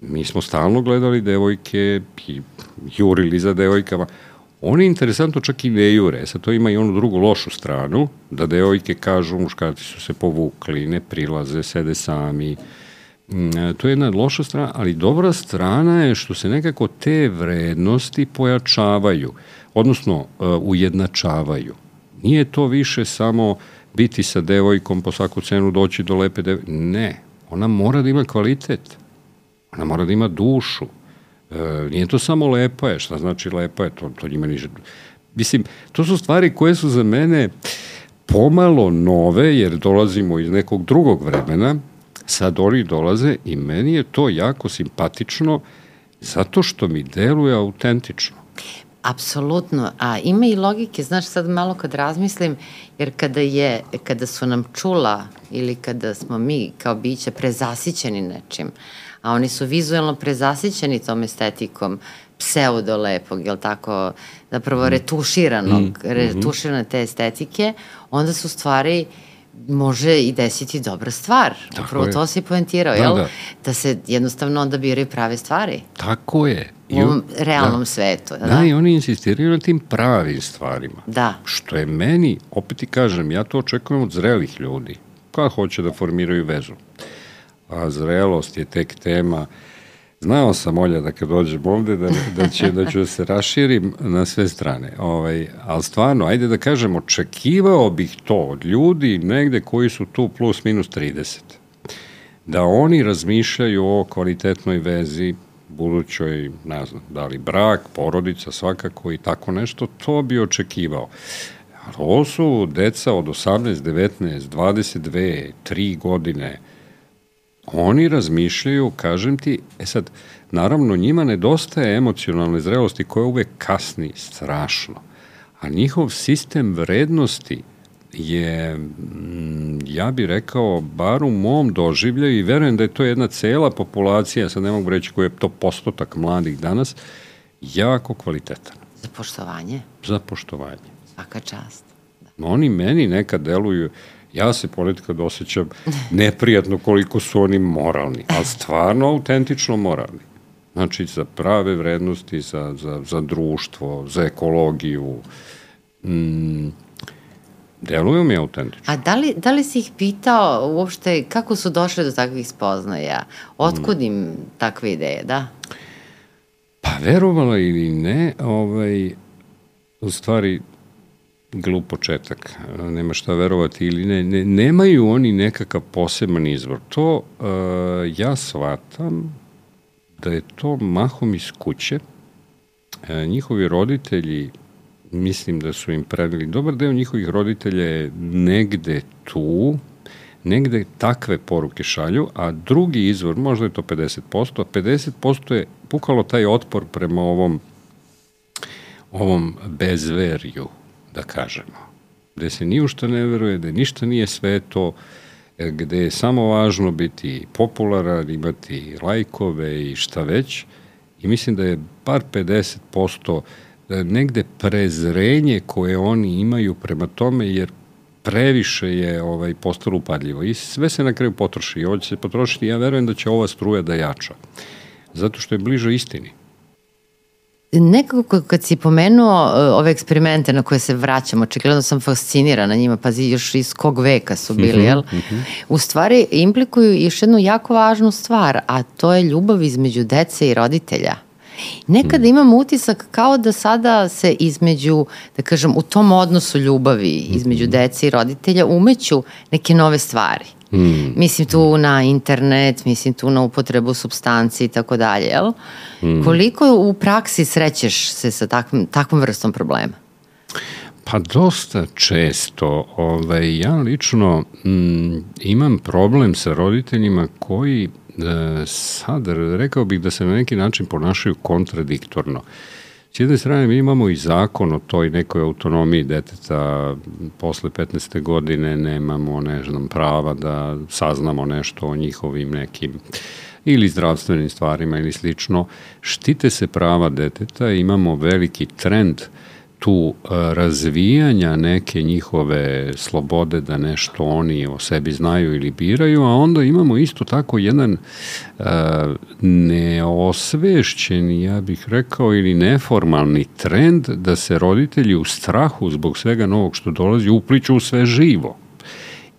mi smo stalno gledali devojke i jurili za devojkama. Oni interesantno čak i ne jure. Sad to ima i onu drugu lošu stranu, da devojke kažu muškarci su se povukli, ne prilaze, sede sami. Mm, to je jedna loša strana, ali dobra strana je što se nekako te vrednosti pojačavaju, odnosno uh, ujednačavaju. Nije to više samo biti sa devojkom po svaku cenu doći do lepe devojke. Ne, ona mora da ima kvalitet Ona mora da ima dušu. E, nije to samo lepa je, šta znači lepa je, to, to njima niže... Mislim, to su stvari koje su za mene pomalo nove, jer dolazimo iz nekog drugog vremena, sad oni dolaze i meni je to jako simpatično, zato što mi deluje autentično. Apsolutno, a ima i logike, znaš sad malo kad razmislim, jer kada je, kada su nam čula ili kada smo mi kao biće prezasićeni nečim, a oni su vizualno prezasićeni tom estetikom pseudo lepog, jel tako, zapravo mm. retuširanog, mm. retuširane te estetike, onda su stvari može i desiti dobra stvar. Tako Upravo je. to si poentirao, da, jel? Da. da se jednostavno onda biraju prave stvari. Tako je. I u ovom realnom da. svetu. Da, da, i oni insistiraju na tim pravim stvarima. Da. Što je meni, opet ti kažem, ja to očekujem od zrelih ljudi, kada hoće da formiraju vezu a zrelost je tek tema. Znao sam, Olja, da kad dođem ovde, da, da, će, da ću da se raširim na sve strane. Ovaj, ali stvarno, ajde da kažem, očekivao bih to od ljudi negde koji su tu plus minus 30. Da oni razmišljaju o kvalitetnoj vezi, budućoj, ne znam, da li brak, porodica, svakako i tako nešto, to bi očekivao. Ovo su deca od 18, 19, 22, 3 godine, oni razmišljaju, kažem ti, e sad, naravno njima nedostaje emocionalne zrelosti koja uvek kasni strašno, a njihov sistem vrednosti je, mm, ja bih rekao, bar u mom doživljaju i verujem da je to jedna cela populacija, sad ne mogu reći koji je to postotak mladih danas, jako kvalitetan. Za poštovanje? Za poštovanje. Svaka čast. Da. Oni meni nekad deluju, ja se ponekad osjećam neprijatno koliko su oni moralni, ali stvarno autentično moralni. Znači, za prave vrednosti, za, za, za društvo, za ekologiju. Mm, deluju mi autentično. A da li, da li si ih pitao uopšte kako su došle do takvih spoznaja? Otkud im takve ideje, da? Pa verovala ili ne, ovaj, u stvari glup početak, nema šta verovati ili ne, ne nemaju oni nekakav poseban izvor. To uh, ja shvatam da je to mahom iz kuće. E, njihovi roditelji, mislim da su im predali, dobar deo njihovih roditelja je negde tu, negde takve poruke šalju, a drugi izvor, možda je to 50%, a 50% je pukalo taj otpor prema ovom ovom bezverju, da kažemo, gde se ni u šta ne veruje, da ništa nije sveto, gde je samo važno biti popularan, imati lajkove i šta već, i mislim da je bar 50% da negde prezrenje koje oni imaju prema tome, jer previše je ovaj postalo upadljivo. I sve se na kraju potroši. I ovo će se potrošiti. Ja verujem da će ova struja da jača zato što je bliže istini Nekako kad si pomenuo uh, ove eksperimente na koje se vraćamo, očigledno sam fascinirana njima, pazi još iz kog veka su bili, mm -hmm, jel? Mm -hmm. U stvari implikuju još jednu jako važnu stvar, a to je ljubav između dece i roditelja. Nekada mm. imam utisak kao da sada se između, da kažem, u tom odnosu ljubavi između mm -hmm. dece i roditelja umeću neke nove stvari. Mm. Mislim tu na internet, mislim tu na upotrebu substanci i tako dalje, jel? Mm. Koliko u praksi srećeš se sa takvom, takvom vrstom problema? Pa dosta često. Ovaj, ja lično mm, imam problem sa roditeljima koji e, sad rekao bih da se na neki način ponašaju kontradiktorno. S jedne strane mi imamo i zakon o toj nekoj autonomiji deteta posle 15. godine nemamo ne znam prava da saznamo nešto o njihovim nekim ili zdravstvenim stvarima ili slično. Štite se prava deteta, imamo veliki trend uh, tu e, razvijanja neke njihove slobode da nešto oni o sebi znaju ili biraju, a onda imamo isto tako jedan uh, neosvešćen, ja bih rekao, ili neformalni trend da se roditelji u strahu zbog svega novog što dolazi upliču u sve živo.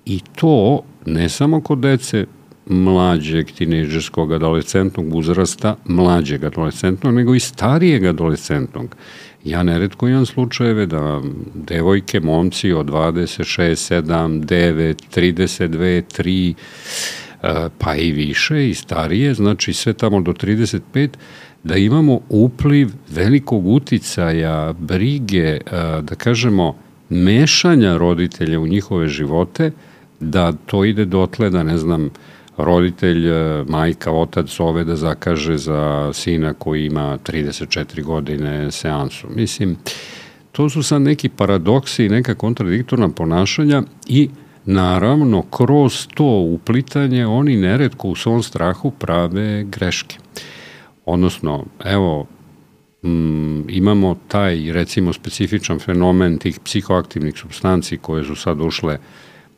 I to ne samo kod dece mlađeg tinejdžerskog adolescentnog uzrasta, mlađeg adolescentnog, nego i starijeg adolescentnog. Ja neretko imam slučajeve da devojke, momci od 26, 7, 9, 32, 3, pa i više i starije, znači sve tamo do 35, da imamo upliv velikog uticaja, brige, e, da kažemo, mešanja roditelja u njihove živote, da to ide dotle da, ne znam, roditelj, e, majka, otac zove da zakaže za sina koji ima 34 godine seansu. Mislim, to su sad neki paradoksi i neka kontradiktorna ponašanja i naravno kroz to uplitanje oni neretko u svom strahu prave greške. Odnosno, evo, mm, imamo taj recimo specifičan fenomen tih psihoaktivnih substanci koje su sad ušle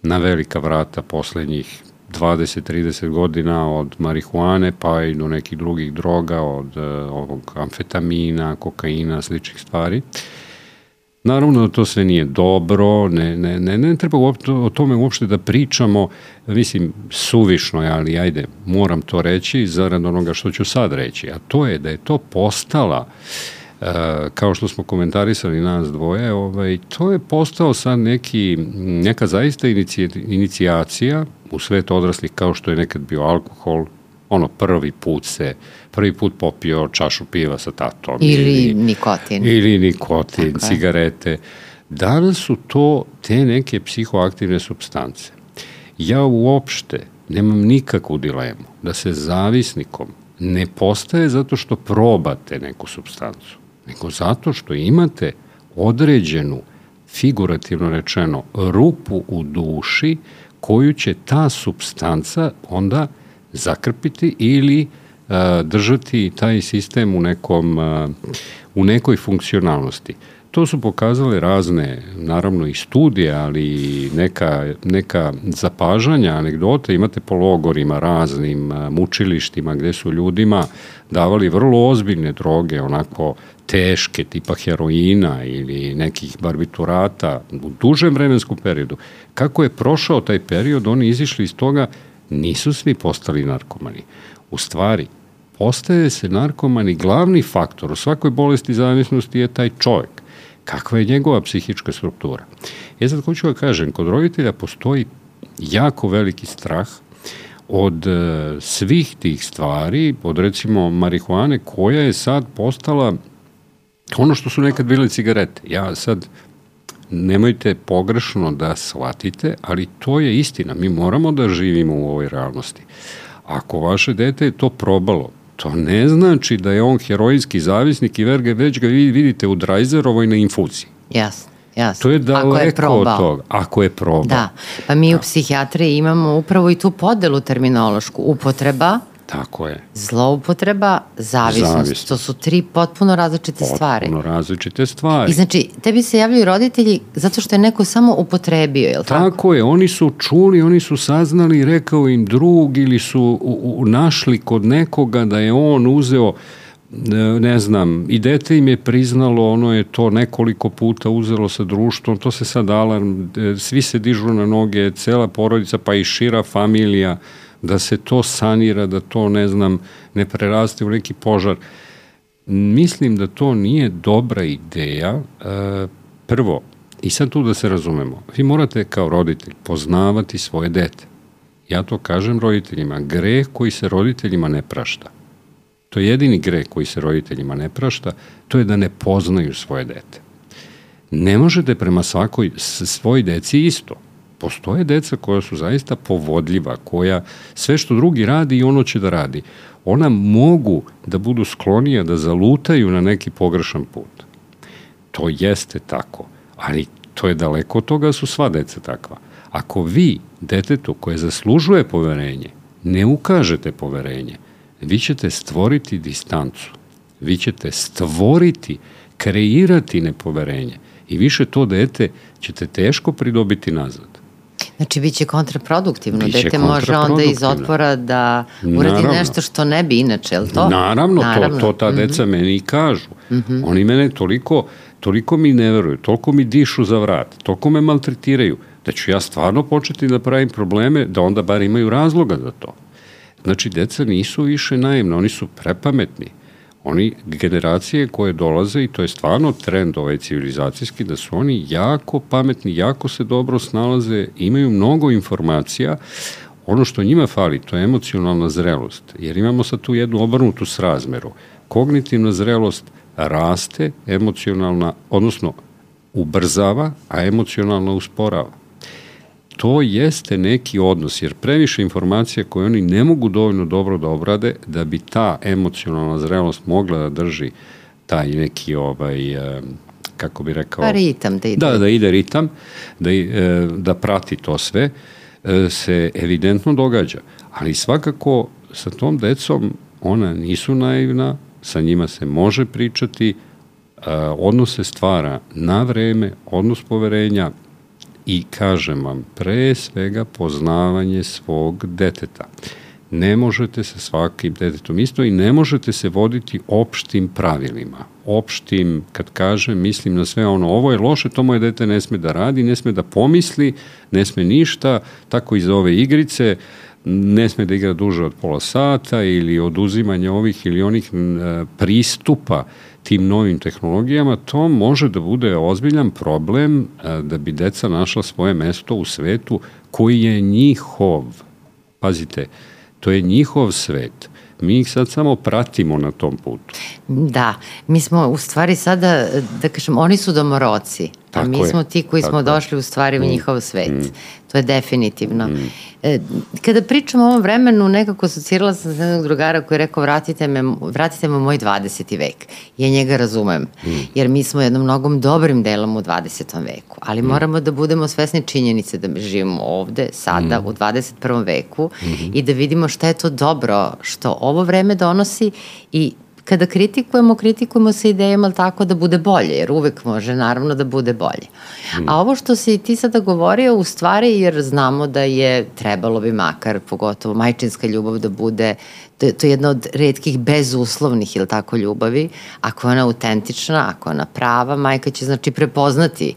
na velika vrata poslednjih 20-30 godina od marihuane pa i do nekih drugih droga, od uh, ovog amfetamina, kokaina, sličnih stvari. Naravno da to sve nije dobro, ne, ne, ne, ne treba uopšte, o tome uopšte da pričamo, mislim, suvišno je, ali ajde, moram to reći zarad onoga što ću sad reći, a to je da je to postala uh, kao što smo komentarisali nas dvoje, ovaj, to je postao sad neki, neka zaista inicijacija u svet odraslih kao što je nekad bio alkohol, ono prvi put se, prvi put popio čašu piva sa tatom. Ili, ili nikotin. Ili nikotin, Tako cigarete. Je. Danas su to te neke psihoaktivne substance. Ja uopšte nemam nikakvu dilemu da se zavisnikom ne postaje zato što probate neku substancu nego zato što imate određenu figurativno rečeno, rupu u duši koju će ta substanca onda zakrpiti ili uh, držati taj sistem u nekom uh, u nekoj funkcionalnosti. To su pokazale razne, naravno i studije, ali i neka, neka zapažanja, anegdote, imate po logorima raznim, mučilištima gde su ljudima davali vrlo ozbiljne droge, onako teške, tipa heroina ili nekih barbiturata u dužem vremenskom periodu. Kako je prošao taj period, oni izišli iz toga, nisu svi postali narkomani. U stvari, postaje se narkomani glavni faktor u svakoj bolesti zavisnosti je taj čovjek kakva je njegova psihička struktura. E sad hoću da kažem, kod roditelja postoji jako veliki strah od e, svih tih stvari, od recimo marihuane koja je sad postala ono što su nekad bile cigarete. Ja sad nemojte pogrešno da shvatite, ali to je istina. Mi moramo da živimo u ovoj realnosti. Ako vaše dete je to probalo, to ne znači da je on herojski zavisnik i verge već ga vi vidite u Drajzerovoj na infuziji. Jasno. Jasno. To je daleko Ako je probao. od toga. Ako je probao. Da, pa mi u psihijatriji imamo upravo i tu podelu terminološku. Upotreba, Tako je. zloupotreba, zavisnost. Zavisnost. To su tri potpuno različite stvari. Potpuno različite stvari. I znači, tebi se javljaju roditelji zato što je neko samo upotrebio, je li tako? Tako je, oni su čuli, oni su saznali, rekao im drug ili su u, u, našli kod nekoga da je on uzeo ne znam, i dete im je priznalo, ono je to nekoliko puta uzelo sa društvom, to se sad alarm, e, svi se dižu na noge, cela porodica, pa i šira familija, da se to sanira, da to, ne znam, ne preraste u neki požar. Mislim da to nije dobra ideja. E, prvo, i sad tu da se razumemo, vi morate kao roditelj poznavati svoje dete. Ja to kažem roditeljima, greh koji se roditeljima ne prašta. To je jedini greh koji se roditeljima ne prašta, to je da ne poznaju svoje dete. Ne možete prema svakoj svoj deci isto. Postoje deca koja su zaista povodljiva, koja sve što drugi radi i ono će da radi. Ona mogu da budu sklonija, da zalutaju na neki pogrešan put. To jeste tako, ali to je daleko od toga da su sva deca takva. Ako vi detetu koje zaslužuje poverenje ne ukažete poverenje, vi ćete stvoriti distancu. Vi ćete stvoriti, kreirati nepoverenje i više to dete ćete teško pridobiti nazad. Znači, bit će kontraproduktivno. Biće Dete može onda iz otpora da uradi Naravno. nešto što ne bi inače, je li to? Naravno, Naravno. To, to ta deca meni i kažu. Oni mene toliko, toliko mi ne veruju, toliko mi dišu za vrat, toliko me maltretiraju, da ću ja stvarno početi da pravim probleme, da onda bar imaju razloga za to. Znači, deca nisu više naivna, oni su prepametni. Oni, generacije koje dolaze, i to je stvarno trend ovaj civilizacijski, da su oni jako pametni, jako se dobro snalaze, imaju mnogo informacija, ono što njima fali, to je emocionalna zrelost, jer imamo sad tu jednu obrnutu srazmeru. Kognitivna zrelost raste, emocionalna, odnosno ubrzava, a emocionalno usporava to jeste neki odnos, jer previše informacija koje oni ne mogu dovoljno dobro da obrade, da bi ta emocionalna zrelost mogla da drži taj neki, ovaj, kako bi rekao... Pa ritam da ide. Da, da ide ritam, da, eh, da prati to sve, eh, se evidentno događa. Ali svakako sa tom decom ona nisu naivna, sa njima se može pričati, eh, odnos se stvara na vreme, odnos poverenja, i kažem vam, pre svega poznavanje svog deteta. Ne možete sa svakim detetom isto i ne možete se voditi opštim pravilima. Opštim, kad kažem, mislim na sve ono, ovo je loše, to moje dete ne sme da radi, ne sme da pomisli, ne sme ništa, tako i za ove igrice, ne sme da igra duže od pola sata ili oduzimanja ovih ili onih pristupa tim novim tehnologijama, to može da bude ozbiljan problem e, da bi deca našla svoje mesto u svetu koji je njihov. Pazite, to je njihov svet. Mi ih sad samo pratimo na tom putu. Da, mi smo u stvari sada, da kažem, oni su domoroci, Tako mi je, smo ti koji smo je. došli u stvari u Mm. njihov svet. Mm. To je definitivno. Mm. E, kada pričam o ovom vremenu, nekako asocirala sam se jednog drugara koji je rekao vratite me, vratite me u moj 20. vek. Ja njega razumem, mm. jer mi smo jednom mnogom dobrim delom u 20. veku, ali mm. moramo da budemo svesni činjenice da živimo ovde, sada, mm. u 21. veku mm -hmm. i da vidimo šta je to dobro što ovo vreme donosi i kada kritikujemo, kritikujemo sa idejama tako da bude bolje, jer uvek može naravno da bude bolje. Mm. A ovo što si ti sada govorio, u stvari, jer znamo da je, trebalo bi makar, pogotovo majčinska ljubav da bude, to je, to je jedna od redkih bezuslovnih, ili tako, ljubavi, ako je ona autentična, ako je ona prava, majka će znači prepoznati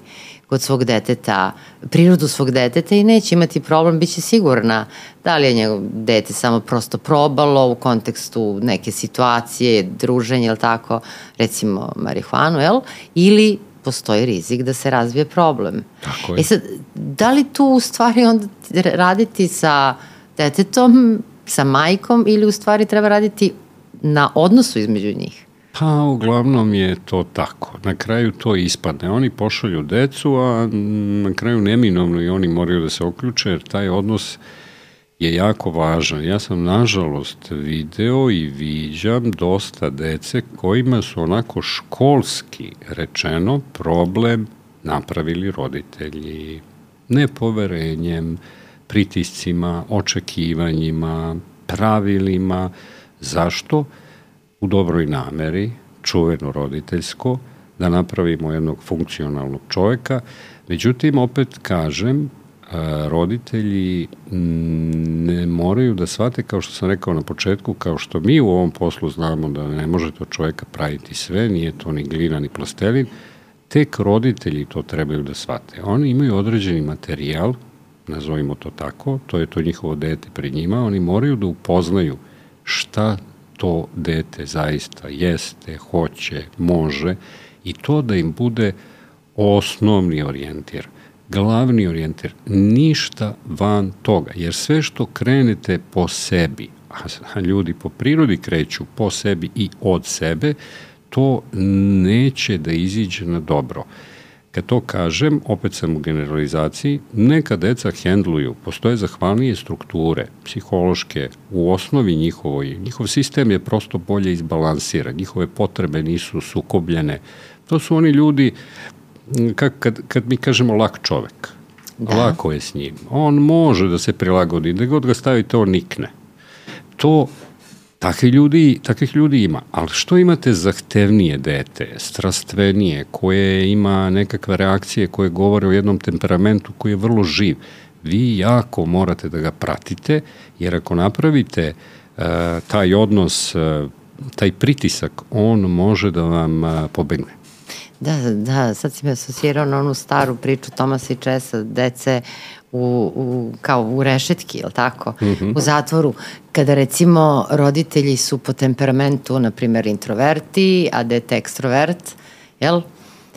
kod svog deteta, prirodu svog deteta i neće imati problem, bit će sigurna da li je njegov dete samo prosto probalo u kontekstu neke situacije, druženja ili tako, recimo marihuanu, jel? Ili postoji rizik da se razvije problem. Tako je. E sad, da li tu u stvari onda raditi sa detetom, sa majkom ili u stvari treba raditi na odnosu između njih? Pa, uglavnom je to tako. Na kraju to ispadne. Oni pošalju decu, a na kraju neminovno i oni moraju da se oključe, jer taj odnos je jako važan. Ja sam, nažalost, video i viđam dosta dece kojima su onako školski rečeno problem napravili roditelji nepoverenjem, pritiscima, očekivanjima, pravilima. Zašto? U dobroj nameri, čuveno roditeljsko, da napravimo jednog funkcionalnog čoveka. Međutim, opet kažem, roditelji ne moraju da shvate, kao što sam rekao na početku, kao što mi u ovom poslu znamo da ne možete od čoveka praviti sve, nije to ni glina ni plastelin, tek roditelji to trebaju da shvate. Oni imaju određeni materijal, nazovimo to tako, to je to njihovo dete pred njima, oni moraju da upoznaju šta to dete zaista jeste, hoće, može i to da im bude osnovni orijentir, glavni orijentir, ništa van toga, jer sve što krenete po sebi, a ljudi po prirodi kreću po sebi i od sebe, to neće da iziđe na dobro. Kad to kažem, opet sam u generalizaciji, neka deca hendluju, postoje zahvalnije strukture, psihološke, u osnovi njihovoj, njihov sistem je prosto bolje izbalansiran, njihove potrebe nisu sukobljene. To su oni ljudi, kad, kad, kad mi kažemo lak čovek, da. lako je s njim. On može da se prilagodi, da god ga stavite, on nikne. To Takvih ljudi, takvih ljudi ima, ali što imate zahtevnije dete, strastvenije, koje ima nekakve reakcije koje govore o jednom temperamentu koji je vrlo živ, vi jako morate da ga pratite, jer ako napravite uh, taj odnos, uh, taj pritisak, on može da vam uh, pobegne. Da, da, sad si me asocirao na onu staru priču Tomasa i Česa, dece u, u, kao u rešetki, ili tako, mm -hmm. u zatvoru, kada recimo roditelji su po temperamentu, na primjer, introverti, a dete ekstrovert, jel?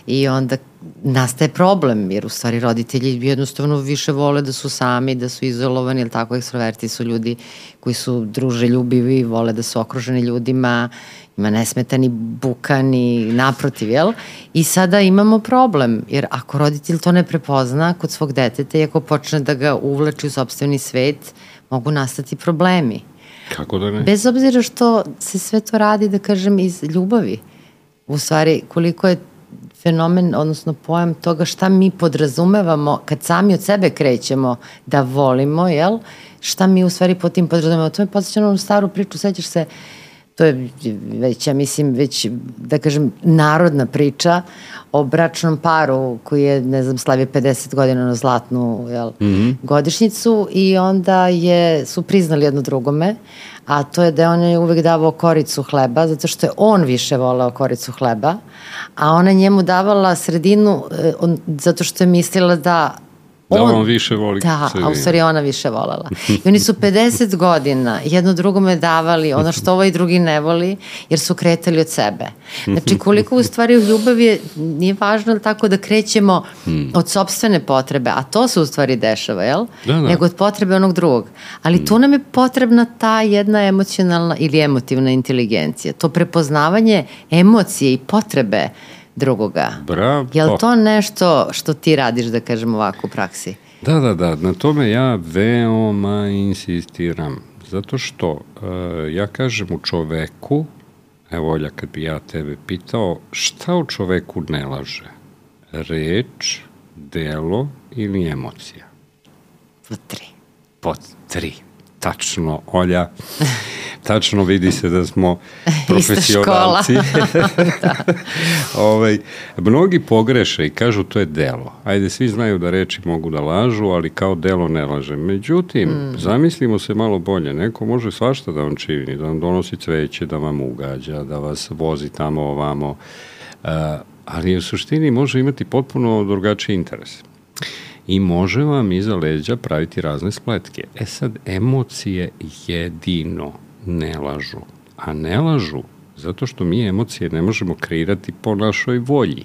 I onda nastaje problem, jer u stvari roditelji jednostavno više vole da su sami, da su izolovani, ili tako, ekstroverti su ljudi koji su druže ljubivi, vole da su okruženi ljudima ima nesmetani bukani, naprotiv, jel? I sada imamo problem, jer ako roditelj to ne prepozna kod svog deteta i ako počne da ga uvlači u sobstveni svet, mogu nastati problemi. Kako da ne? Bez obzira što se sve to radi, da kažem, iz ljubavi. U stvari, koliko je fenomen, odnosno pojam toga šta mi podrazumevamo kad sami od sebe krećemo da volimo, jel? Šta mi u stvari po tim podrazumevamo. To me podsjeća na staru priču, sećaš se, uh, to je već, ja mislim, već, da kažem, narodna priča o bračnom paru koji je, ne znam, slavio 50 godina na zlatnu jel, mm -hmm. godišnicu i onda je, su priznali jedno drugome, a to je da on je uvek davao koricu hleba, zato što je on više voleo koricu hleba, a ona njemu davala sredinu eh, on, zato što je mislila da Da on, on više voli Da, a u stvari ona više volela. I oni su 50 godina jedno drugome davali ono što ovaj drugi ne voli, jer su kretali od sebe. Znači, koliko u stvari u ljubavi je, nije važno tako da krećemo hmm. od sobstvene potrebe, a to se u stvari dešava, jel? Da, da. Nego od potrebe onog drugog. Ali tu nam je potrebna ta jedna emocionalna ili emotivna inteligencija. To prepoznavanje emocije i potrebe drugoga. Bravo. Je li to nešto što ti radiš, da kažem ovako u praksi? Da, da, da, na tome ja veoma insistiram, zato što uh, ja kažem u čoveku, evo Olja, kad bi ja tebe pitao, šta u čoveku ne laže? Reč, delo ili emocija? Po tri. Po tri. Tačno, Olja. Tačno vidi se da smo [LAUGHS] profesionalci. [LAUGHS] da. ovaj, mnogi pogreše i kažu to je delo. Ajde, svi znaju da reči mogu da lažu, ali kao delo ne laže. Međutim, mm. zamislimo se malo bolje. Neko može svašta da vam čini, da vam donosi cveće, da vam ugađa, da vas vozi tamo ovamo. Uh, ali u suštini može imati potpuno drugačiji interes i može vam iza leđa praviti razne spletke. E sad, emocije jedino ne lažu. A ne lažu zato što mi emocije ne možemo kreirati po našoj volji.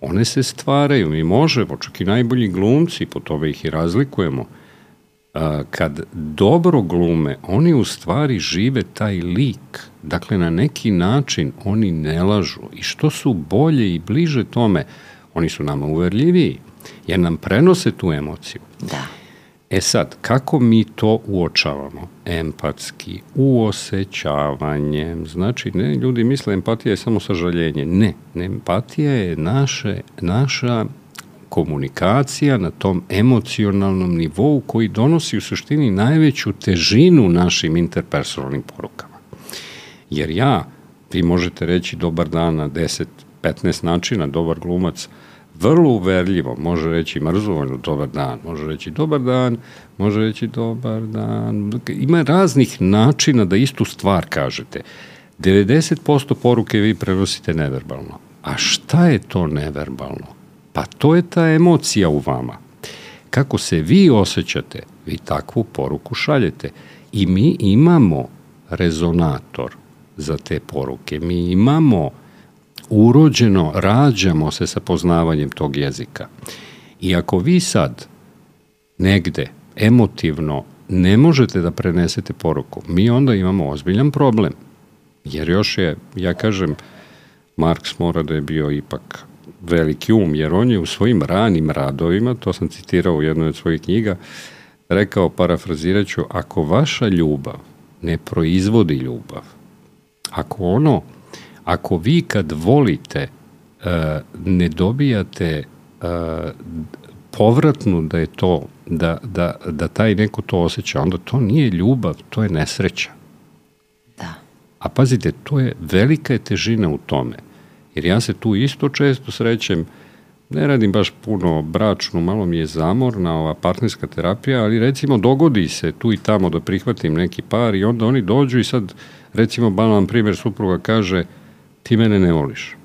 One se stvaraju, mi možemo, čak i najbolji glumci, po tome ih i razlikujemo, kad dobro glume, oni u stvari žive taj lik. Dakle, na neki način oni ne lažu. I što su bolje i bliže tome, oni su nama uverljiviji, jer nam prenose tu emociju. Da. E sad, kako mi to uočavamo? Empatski, uosećavanjem. Znači, ne, ljudi misle empatija je samo sažaljenje. Ne, ne empatija je naše, naša komunikacija na tom emocionalnom nivou koji donosi u suštini najveću težinu našim interpersonalnim porukama. Jer ja, vi možete reći dobar dan na 10, 15 načina, dobar glumac, vrlo uverljivo može reći mrzovoljno dobar dan, može reći dobar dan, može reći dobar dan. Ima raznih načina da istu stvar kažete. 90% poruke vi prenosite neverbalno. A šta je to neverbalno? Pa to je ta emocija u vama. Kako se vi osjećate, vi takvu poruku šaljete. I mi imamo rezonator za te poruke. Mi imamo urođeno rađamo se sa poznavanjem tog jezika. I ako vi sad negde emotivno ne možete da prenesete poruku, mi onda imamo ozbiljan problem. Jer još je, ja kažem, Marks mora da je bio ipak veliki um, jer on je u svojim ranim radovima, to sam citirao u jednoj od svojih knjiga, rekao, parafraziraću, ako vaša ljubav ne proizvodi ljubav, ako ono ako vi kad volite uh, ne dobijate uh, povratnu da je to, da, da, da taj neko to osjeća, onda to nije ljubav, to je nesreća. Da. A pazite, to je velika je težina u tome. Jer ja se tu isto često srećem, ne radim baš puno bračnu, malo mi je zamorna ova partnerska terapija, ali recimo dogodi se tu i tamo da prihvatim neki par i onda oni dođu i sad recimo banalan primjer supruga kaže ti mene ne voliš.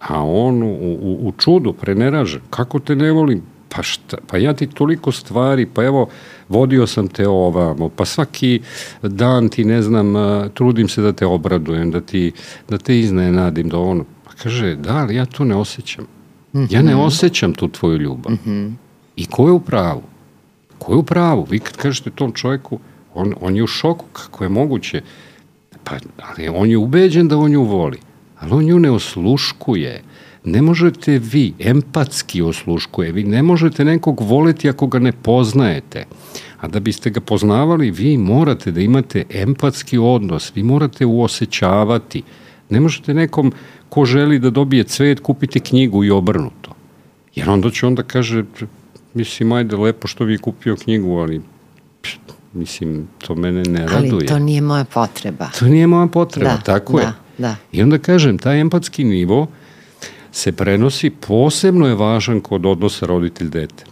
A on u, u, u čudu, preneražen, kako te ne volim? Pa, šta, pa ja ti toliko stvari, pa evo, vodio sam te ovamo, pa svaki dan ti, ne znam, trudim se da te obradujem, da, ti, da te iznenadim, da ono. Pa kaže, da, ali ja to ne osjećam. Mm -hmm. Ja ne mhm. osjećam tu tvoju ljubav. Mm -hmm. I ko je u pravu? Ko je u pravu? Vi kad kažete tom čovjeku, on, on je u šoku, kako je moguće? Pa, ali on je ubeđen da on nju voli ali on nju ne osluškuje. Ne možete vi, empatski osluškuje, vi ne možete nekog voleti ako ga ne poznajete. A da biste ga poznavali, vi morate da imate empatski odnos, vi morate uosećavati. Ne možete nekom ko želi da dobije cvet kupiti knjigu i obrnuto. Jer onda će onda kaže, mislim, ajde, lepo što vi kupio knjigu, ali mislim, to mene ne raduje. Ali to nije moja potreba. To nije moja potreba, da, tako da. je. Da. I onda kažem, taj empatski nivo se prenosi, posebno je važan kod odnosa roditelj-dete.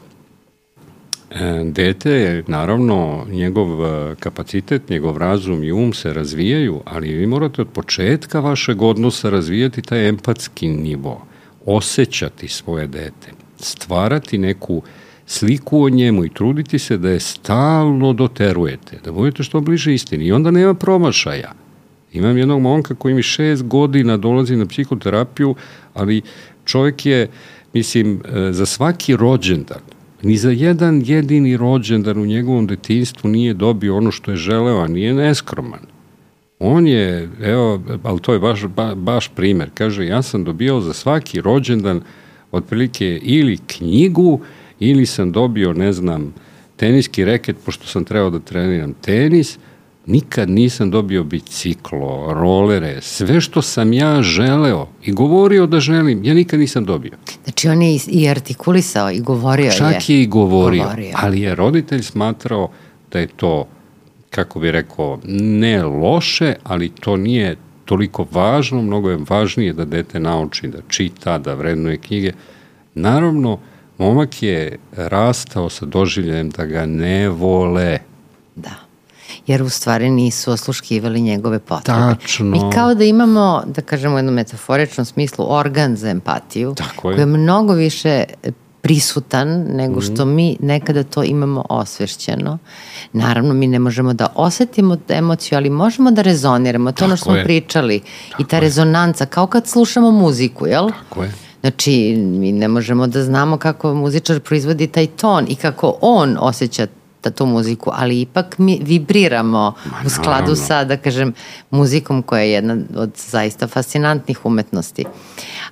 E, dete je, naravno, njegov e, kapacitet, njegov razum i um se razvijaju, ali vi morate od početka vašeg odnosa razvijati taj empatski nivo, osjećati svoje dete, stvarati neku sliku o njemu i truditi se da je stalno doterujete, da budete što bliže istini i onda nema promašaja. Imam jednog momka koji mi šest godina dolazi na psihoterapiju, ali čovjek je, mislim, e, za svaki rođendan, ni za jedan jedini rođendan u njegovom detinstvu nije dobio ono što je želeo, a nije neskroman. On je, evo, ali to je baš, ba, baš primer, kaže, ja sam dobio za svaki rođendan otprilike ili knjigu, ili sam dobio, ne znam, teniski reket, pošto sam trebao da treniram tenis, nikad nisam dobio biciklo, rolere, sve što sam ja želeo i govorio da želim, ja nikad nisam dobio. Znači on je i artikulisao i govorio Čak je. Čak je i govorio, govorio, ali je roditelj smatrao da je to, kako bi rekao, ne loše, ali to nije toliko važno, mnogo je važnije da dete nauči da čita, da vrednuje knjige. Naravno, momak je rastao sa doživljajem da ga ne vole. Da jer u stvari nisu osluškivali njegove potrebe. Tačno. Mi kao da imamo, da kažemo u jednom metaforičnom smislu, organ za empatiju, Tako je. koji je mnogo više prisutan nego što mm. mi nekada to imamo osvešćeno. Naravno, mi ne možemo da osetimo emociju, ali možemo da rezoniramo. To Tako ono što smo je. pričali. Tako I ta je. rezonanca, kao kad slušamo muziku, jel? Tako je. Znači, mi ne možemo da znamo kako muzičar proizvodi taj ton i kako on osjeća da tu muziku, ali ipak mi vibriramo Ma, u skladu sa, da kažem, muzikom koja je jedna od zaista fascinantnih umetnosti.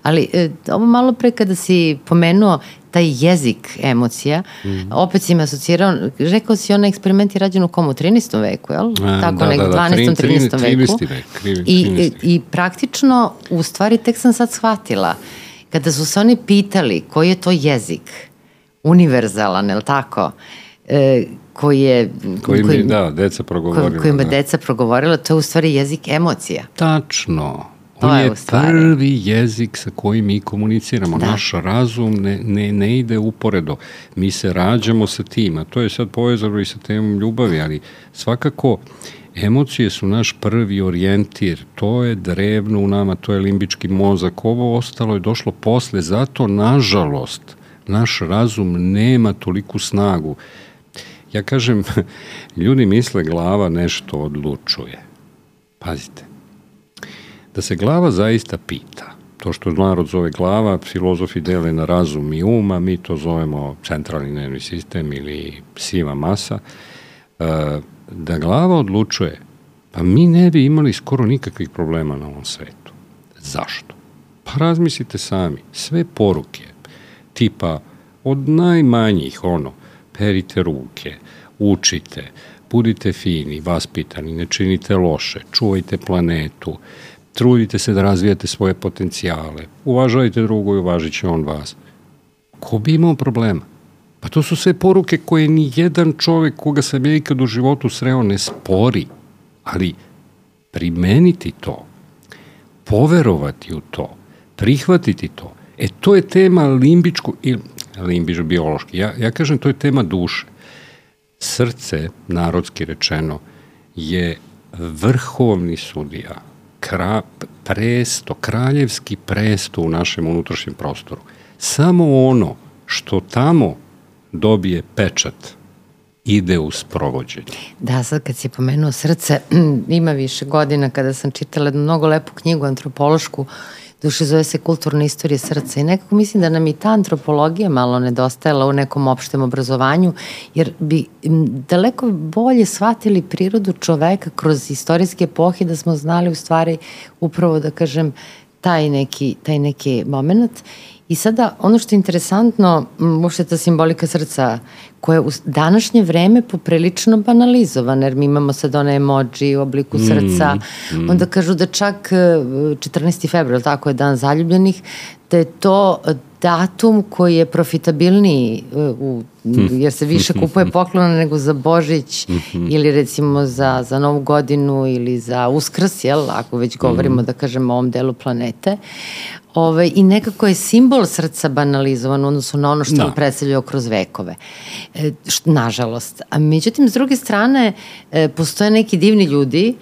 Ali e, ovo malo pre kada si pomenuo taj jezik emocija, mm. opet si me asocirao, rekao si onaj eksperiment je rađen u komu, 13. veku, jel? A, Tako, da, nek, da, da, 12. 13. 13. veku. Vek, krivi, I, i, I praktično, u stvari, tek sam sad shvatila, kada su se oni pitali koji je to jezik, univerzalan, je li tako? E, koji je... Koji mi, da, deca progovorila. Kojima da. deca progovorila, to je u stvari jezik emocija. Tačno. On je, je prvi jezik sa kojim mi komuniciramo. Da. Naš razum ne, ne, ne ide uporedo. Mi se rađamo sa tim, a to je sad povezano i sa temom ljubavi, ali svakako emocije su naš prvi orijentir. To je drevno u nama, to je limbički mozak. Ovo ostalo je došlo posle, zato nažalost naš razum nema toliku snagu Ja kažem, [LAUGHS] ljudi misle glava nešto odlučuje. Pazite, da se glava zaista pita, to što narod zove glava, filozofi dele na razum i uma, mi to zovemo centralni nervni sistem ili siva masa, e, da glava odlučuje, pa mi ne bi imali skoro nikakvih problema na ovom svetu. Zašto? Pa razmislite sami, sve poruke, tipa od najmanjih, ono, perite ruke, učite, budite fini, vaspitani, ne činite loše, čuvajte planetu, trudite se da razvijate svoje potencijale, uvažajte drugo i uvažit će on vas. Ko bi imao problema? Pa to su sve poruke koje ni jedan čovek koga sam ja ikad u životu sreo ne spori, ali primeniti to, poverovati u to, prihvatiti to, e to je tema limbičku, limbiš biološki. Ja, ja kažem to je tema duše. Srce, narodski rečeno, je vrhovni sudija, kra, presto, kraljevski presto u našem unutrašnjem prostoru. Samo ono što tamo dobije pečat ide u sprovođenje. Da, sad kad si pomenuo srce, [CLEARS THROAT] ima više godina kada sam čitala mnogo lepu knjigu antropološku duše zove se kulturna istorija srca i nekako mislim da nam i ta antropologija malo nedostajala u nekom opštem obrazovanju, jer bi daleko bolje shvatili prirodu čoveka kroz istorijske epohe da smo znali u stvari upravo da kažem taj neki, taj neki moment I sada ono što je interesantno, uopšte ta simbolika srca koja je u današnje vreme poprilično banalizovana, jer mi imamo sad one emoji u obliku mm, srca, mm, mm. onda kažu da čak 14. E, februar, tako je dan zaljubljenih, da je to datum koji je profitabilniji e, u, [LAUGHS] jer se više kupuje poklona nego za Božić [LAUGHS] ili recimo za, za Novu godinu ili za Uskrs, jel, ako već govorimo mhm. da kažemo o ovom delu planete. Ove, ovaj, I nekako je simbol srca banalizovan odnosno na ono što da. predstavljaju kroz vekove. E, što, nažalost. A međutim, s druge strane, e, postoje neki divni ljudi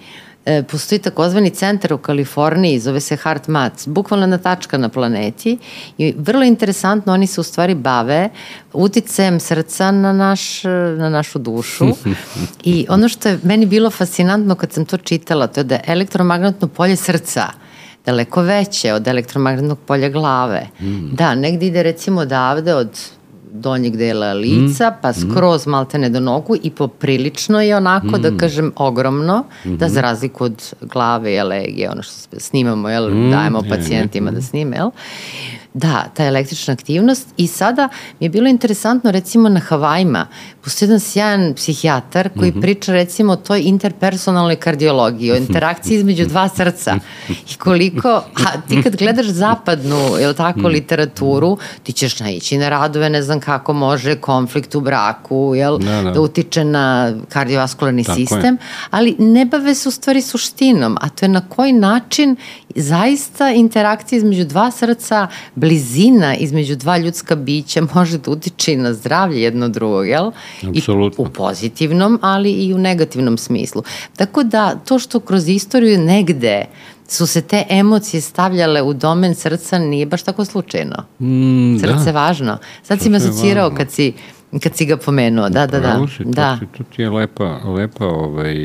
e, postoji takozvani centar u Kaliforniji, zove se Heart Mats, bukvalna tačka na planeti i vrlo interesantno, oni se u stvari bave uticajem srca na, naš, na našu dušu [LAUGHS] i ono što je meni bilo fascinantno kad sam to čitala, to je da elektromagnetno polje srca daleko veće od elektromagnetnog polja glave. Mm. Da, negde ide recimo odavde od donjeg dela lica, pa skroz maltene do nogu i poprilično je onako, da kažem, ogromno, da za razliku od glave, jel, je ono što snimamo, jel, dajemo pacijentima da snime, jel, Da, ta električna aktivnost i sada mi je bilo interesantno recimo na Havajima, postoji jedan sjajan psihijatar koji mm -hmm. priča recimo o toj interpersonalnoj kardiologiji, o interakciji [LAUGHS] između dva srca i koliko, a ti kad gledaš zapadnu, je tako, mhm. literaturu, ti ćeš naići na radove, ne znam kako može konflikt u braku, jel, da, da. da utiče na kardiovaskularni tako sistem, je. ali ne bave se u stvari suštinom, a to je na koji način zaista interakcija između dva srca, blizina između dva ljudska bića može da utiče na zdravlje jedno drugog, jel? Absolutno. I u pozitivnom, ali i u negativnom smislu. Tako da to što kroz istoriju negde su se te emocije stavljale u domen srca nije baš tako slučajno. Mm, Srce da. važno. Sad si me asocirao kad si kad si ga pomenuo, da, da, da. Si, da. To, ti, to ti je lepa, lepa ovaj,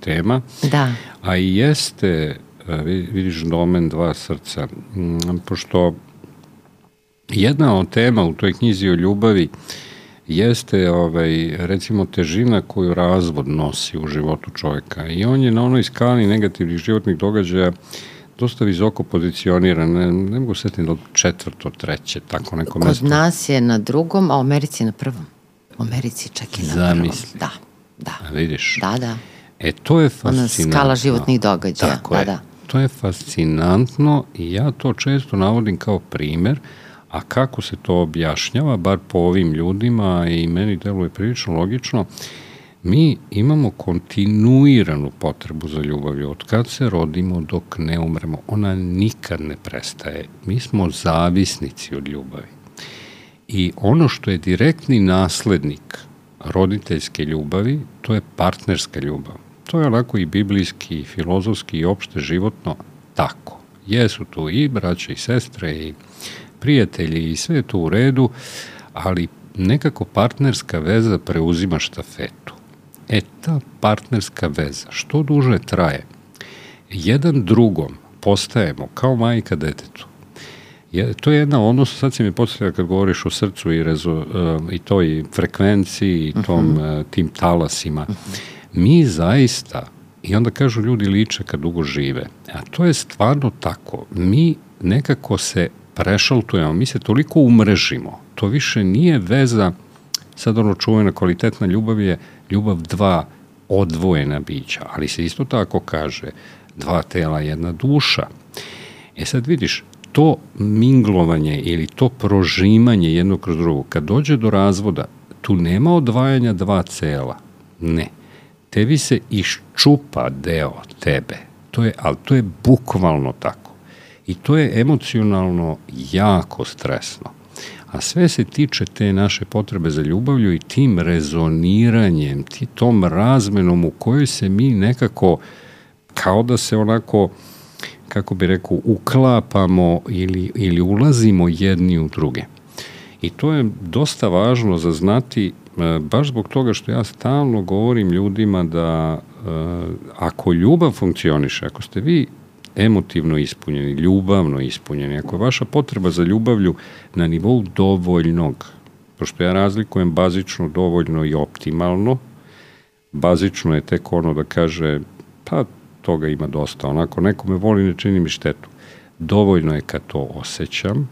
tema. Da. A i jeste, vidiš, domen dva srca. Mm, pošto jedna od tema u toj knjizi o ljubavi jeste ovaj, recimo težina koju razvod nosi u životu čoveka i on je na onoj skali negativnih životnih događaja dosta visoko pozicioniran, ne, ne mogu setiti da četvrto, treće, tako neko Kod mesto. Kod nas je na drugom, a u Americi na prvom. U Americi čak i na Zamisli. prvom. Da, da. A vidiš? Da, da. E, to je fascinantno. Ona skala životnih događaja. Tako da, je. Da. To je fascinantno i ja to često navodim kao primer, A kako se to objašnjava, bar po ovim ljudima i meni deluje prilično logično, mi imamo kontinuiranu potrebu za ljubavlju od kad se rodimo dok ne umremo. Ona nikad ne prestaje. Mi smo zavisnici od ljubavi. I ono što je direktni naslednik roditeljske ljubavi, to je partnerska ljubav. To je onako i biblijski, i filozofski, i opšte životno tako. Jesu tu i braće i sestre i prijatelji i sve je to u redu, ali nekako partnerska veza preuzima štafetu. E, ta partnerska veza, što duže traje, jedan drugom postajemo kao majka detetu. Je, to je jedna odnos, sad si mi podsjetio kad govoriš o srcu i, rezo, uh, i toj frekvenciji i tom, uh mhm. -huh. uh, tim talasima. Uh -huh. Mi zaista, i onda kažu ljudi liče kad dugo žive, a to je stvarno tako, mi nekako se prešaltujemo, mi se toliko umrežimo, to više nije veza, sad ono čuvena kvalitetna ljubav je ljubav dva odvojena bića, ali se isto tako kaže dva tela, jedna duša. E sad vidiš, to minglovanje ili to prožimanje jedno kroz drugo, kad dođe do razvoda, tu nema odvajanja dva cela. Ne. Tebi se iščupa deo tebe. To je, ali to je bukvalno tako. I to je emocionalno jako stresno. A sve se tiče te naše potrebe za ljubavlju i tim rezoniranjem, ti, tom razmenom u kojoj se mi nekako, kao da se onako, kako bi rekao, uklapamo ili, ili ulazimo jedni u druge. I to je dosta važno za znati, e, baš zbog toga što ja stalno govorim ljudima da e, ako ljubav funkcioniše, ako ste vi emotivno ispunjeni, ljubavno ispunjeni, ako je vaša potreba za ljubavlju na nivou dovoljnog, pošto ja razlikujem bazično, dovoljno i optimalno, bazično je tek ono da kaže, pa toga ima dosta, onako, neko me voli, ne čini mi štetu. Dovoljno je kad to osjećam,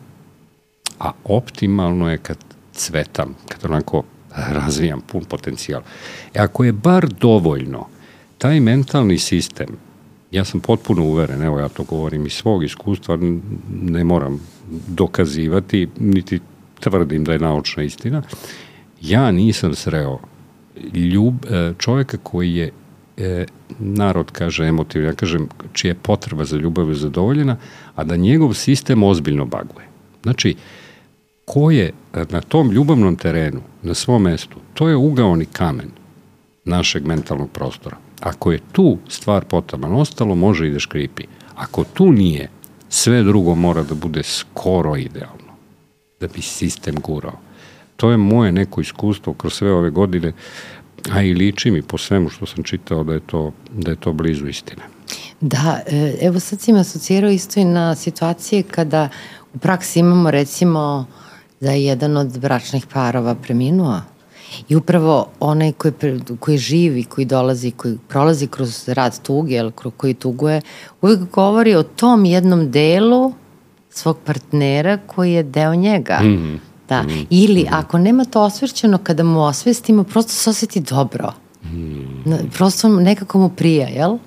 a optimalno je kad cvetam, kad onako razvijam pun potencijal. E ako je bar dovoljno, taj mentalni sistem Ja sam potpuno uveren, evo ja to govorim iz svog iskustva, ne moram dokazivati, niti tvrdim da je naučna istina. Ja nisam sreo ljub, e, čoveka koji je e, narod kaže emotivno, ja kažem čija je potreba za ljubav je zadovoljena, a da njegov sistem ozbiljno baguje. Znači, ko je na tom ljubavnom terenu, na svom mestu, to je ugaoni kamen našeg mentalnog prostora. Ako je tu stvar potaman, ostalo može i da škripi. Ako tu nije, sve drugo mora da bude skoro idealno, da bi sistem gurao. To je moje neko iskustvo kroz sve ove godine, a i liči mi po svemu što sam čitao da je to, da je to blizu istine. Da, e, evo sad si me asocirao isto i na situacije kada u praksi imamo recimo da je jedan od bračnih parova preminuo. I upravo onaj koji, koji živi, koji dolazi, koji prolazi kroz rad tuge, ili koji tuguje, uvijek govori o tom jednom delu svog partnera koji je deo njega. Mm. Da. Mm. Ili mm. ako nema to osvrćeno, kada mu osvestimo, prosto se osjeti dobro. Mm. Prosto nekako mu prija, jel?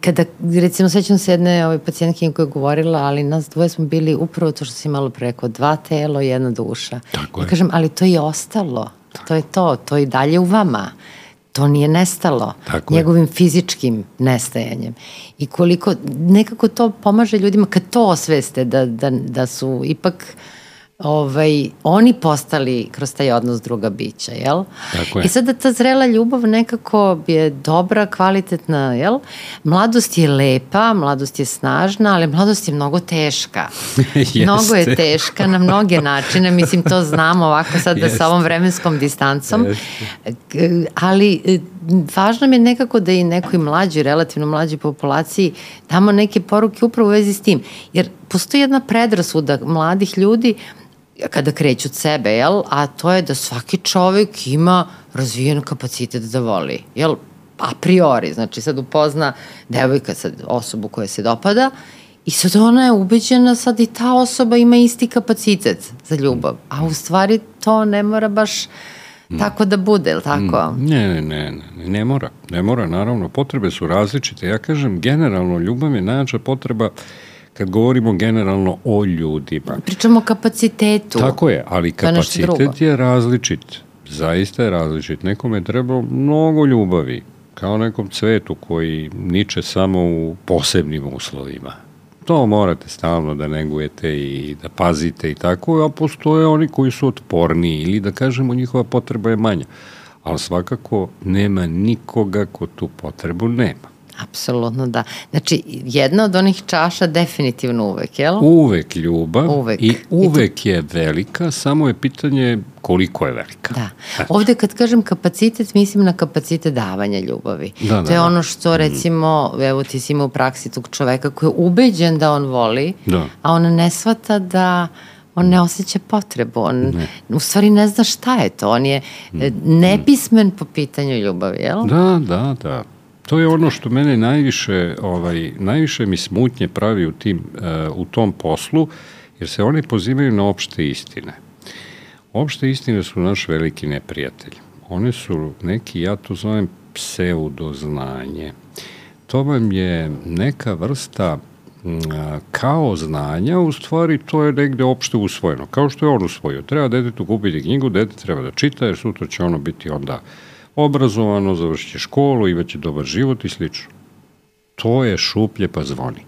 Kada, recimo, sećam se jedne ovaj, pacijentke koja je govorila, ali nas dvoje smo bili upravo to što si malo preko, dva telo, jedna duša. Tako je. I kažem, ali to je ostalo. To je to, to je dalje u vama. To nije nestalo Tako njegovim je. fizičkim nestajanjem. I koliko, nekako to pomaže ljudima kad to osveste, da, da, da su ipak uh, ovaj, oni postali kroz taj odnos druga bića, jel? Tako je. I sada ta zrela ljubav nekako je dobra, kvalitetna, jel? Mladost je lepa, mladost je snažna, ali mladost je mnogo teška. [LAUGHS] mnogo je teška na mnoge načine, mislim to znamo ovako sad da sa ovom vremenskom distancom, Jeste. ali e, važno mi je nekako da i nekoj mlađoj, relativno mlađoj populaciji damo neke poruke upravo u vezi s tim, jer postoji jedna predrasuda mladih ljudi kada kreću od sebe, jel? A to je da svaki čovek ima razvijen kapacitet da voli, jel? A priori, znači sad upozna devojka sad osobu koja se dopada i sad ona je ubeđena sad i ta osoba ima isti kapacitet za ljubav, a u stvari to ne mora baš tako da bude, ili tako? Ne, ne, ne, ne, ne mora, ne mora, naravno, potrebe su različite. Ja kažem, generalno, ljubav je najjača potreba uh, kad govorimo generalno o ljudima. Pričamo o kapacitetu. Tako je, ali kapacitet je različit. Zaista je različit. Nekome je trebalo mnogo ljubavi, kao nekom cvetu koji niče samo u posebnim uslovima. To morate stalno da negujete i da pazite i tako, a postoje oni koji su otporniji ili da kažemo njihova potreba je manja. Ali svakako nema nikoga ko tu potrebu nema. Apsolutno da. Znači, jedna od onih čaša definitivno uvek, jel? Uvek ljubav uvek. i uvek I je velika, samo je pitanje koliko je velika. Da. Ovde kad kažem kapacitet, mislim na kapacitet davanja ljubavi. Da, da, to je da. ono što mm. recimo, evo ti si ima u praksi tog čoveka koji je ubeđen da on voli, da. a on ne svata da on ne osjeća potrebu, on ne. u stvari ne zna šta je to, on je mm. nepismen po pitanju ljubavi, jel? Da, da, da. To je ono što mene najviše, ovaj, najviše mi smutnje pravi u, tim, uh, u tom poslu, jer se oni pozivaju na opšte istine. Opšte istine su naš veliki neprijatelj. One su neki, ja to zovem pseudoznanje. To vam je neka vrsta kao znanja, u stvari to je negde opšte usvojeno, kao što je on usvojio. Treba detetu kupiti knjigu, dete treba da čita, jer sutra će ono biti onda uh, obrazovano, završit će školu, imaće dobar život i slično. To je šuplje pa zvoni.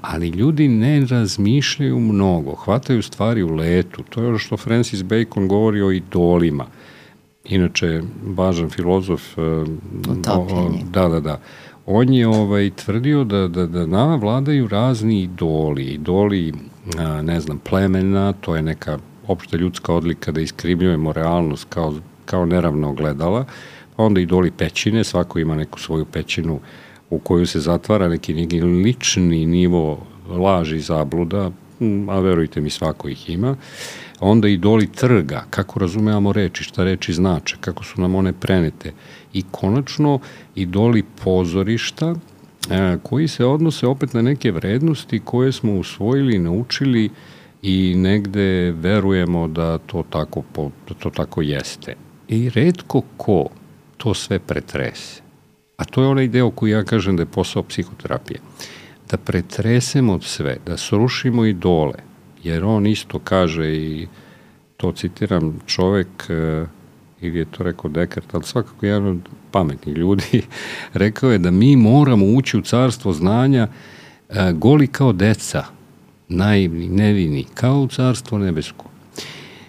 Ali ljudi ne razmišljaju mnogo, hvataju stvari u letu. To je ono što Francis Bacon govori o idolima. Inače, važan filozof... Utopljenje. Da, da, da. On je ovaj, tvrdio da, da, da nama vladaju razni idoli. Idoli, a, ne znam, plemena, to je neka opšta ljudska odlika da iskrivljujemo realnost kao, kao neravno gledala onda idoli pećine, svako ima neku svoju pećinu u koju se zatvara neki, neki lični nivo laži i zabluda, a verujte mi svako ih ima. Onda idoli trga, kako razumevamo reči, šta reči znače, kako su nam one prenete. I konačno idoli pozorišta, e, koji se odnose opet na neke vrednosti koje smo usvojili i naučili i negde verujemo da to tako, da to tako jeste. I redko ko to sve pretrese. A to je onaj deo koji ja kažem da je posao psihoterapije. Da pretresemo sve, da srušimo i dole, jer on isto kaže i to citiram čovek e, ili je to rekao Descartes, ali svakako jedan od pametnih ljudi, [LAUGHS] rekao je da mi moramo ući u carstvo znanja e, goli kao deca, naivni, nevini, kao u carstvo nebesko.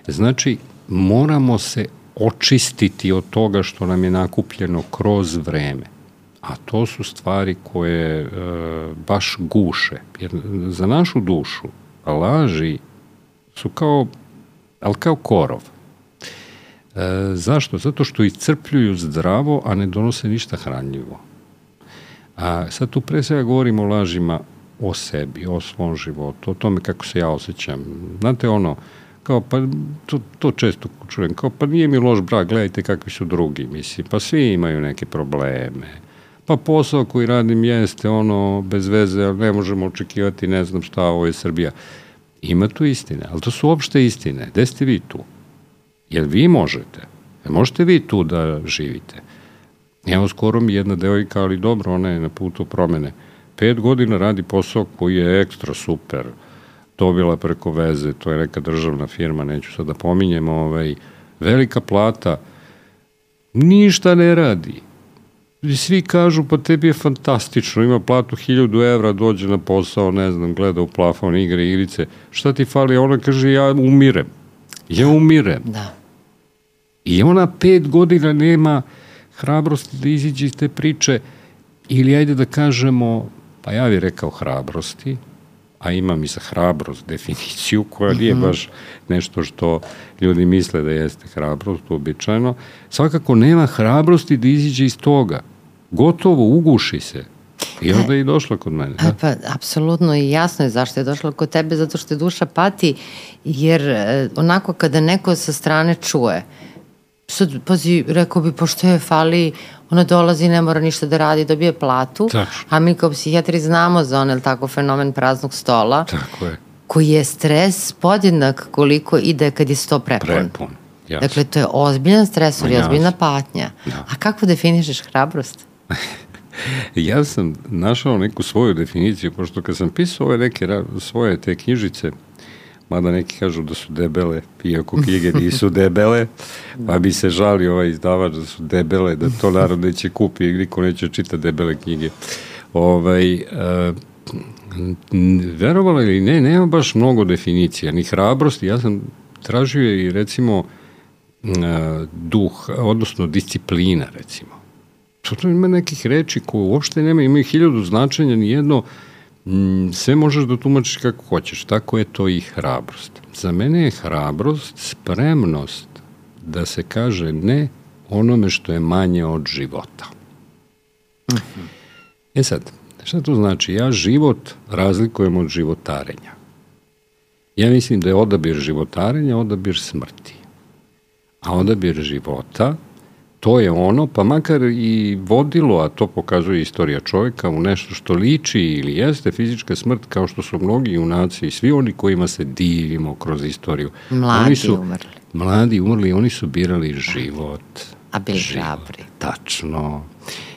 Znači, moramo se očistiti od toga što nam je nakupljeno kroz vreme. A to su stvari koje e, baš guše. Jer za našu dušu laži su kao, ali kao korov. E, zašto? Zato što iscrpljuju zdravo, a ne donose ništa hranljivo. A sad tu pre svega govorimo o lažima o sebi, o svom životu, o tome kako se ja osjećam. Znate ono, kao pa to, to često čujem, kao pa nije mi loš brak, gledajte kakvi su drugi, mislim, pa svi imaju neke probleme. Pa posao koji radim jeste ono bez veze, ali ne možemo očekivati ne znam šta, ovo je Srbija. Ima tu istine, ali to su opšte istine. Gde ste vi tu? Jel vi možete? Jel možete vi tu da živite? Evo skoro mi jedna devojka, ali dobro, ona je na putu promene. Pet godina radi posao koji je ekstra super, dobila preko veze, to je neka državna firma, neću sad da pominjem, ovaj, velika plata, ništa ne radi. I svi kažu, pa tebi je fantastično, ima platu 1000 evra, dođe na posao, ne znam, gleda u plafon, igre, igrice. Šta ti fali? Ona kaže, ja umirem. Ja umirem. Da. I ona pet godina nema hrabrosti da iziđe iz te priče, ili ajde da kažemo, pa ja bih rekao hrabrosti, a imam i za hrabrost definiciju koja nije mhm. baš nešto što ljudi misle da jeste hrabrost uobičajeno, svakako nema hrabrosti da iziđe iz toga. Gotovo, uguši se. I onda je i došla kod mene. Da? Pa, apsolutno i jasno je zašto je došla kod tebe, zato što je duša pati, jer e, onako kada neko sa strane čuje, sad, pazi, rekao bi, pošto je fali, ona dolazi, ne mora ništa da radi, dobije platu, Tačno. a mi kao psihijatri znamo za onaj tako fenomen praznog stola, Tako je. koji je stres podjednak koliko ide kad je sto prepun. Prepun. Jasno. Dakle, to je ozbiljan stresor i ozbiljna patnja. Da. A kako definišeš hrabrost? [LAUGHS] ja sam našao neku svoju definiciju, pošto kad sam pisao ove neke svoje te knjižice, mada neki kažu da su debele, iako knjige nisu [LAUGHS] debele, pa bi se žalio ovaj izdavač da su debele, da to narod neće kupi, niko neće čita debele knjige. Ovaj, uh, verovala ili ne, nema baš mnogo definicija, ni hrabrosti, ja sam tražio i recimo uh, duh, odnosno disciplina recimo. To ima nekih reči koje uopšte nema, imaju hiljadu značenja, nijedno mm, sve možeš da tumačiš kako hoćeš, tako je to i hrabrost. Za mene je hrabrost spremnost da se kaže ne onome što je manje od života. E sad, šta to znači? Ja život razlikujem od životarenja. Ja mislim da je odabir životarenja odabir smrti. A odabir života to je ono, pa makar i vodilo, a to pokazuje istorija čovjeka, u nešto što liči ili jeste fizička smrt, kao što su mnogi junaci i svi oni kojima se divimo kroz istoriju. Mladi oni su, umrli. Mladi umrli, oni su birali život. A bili život. hrabri. Tačno.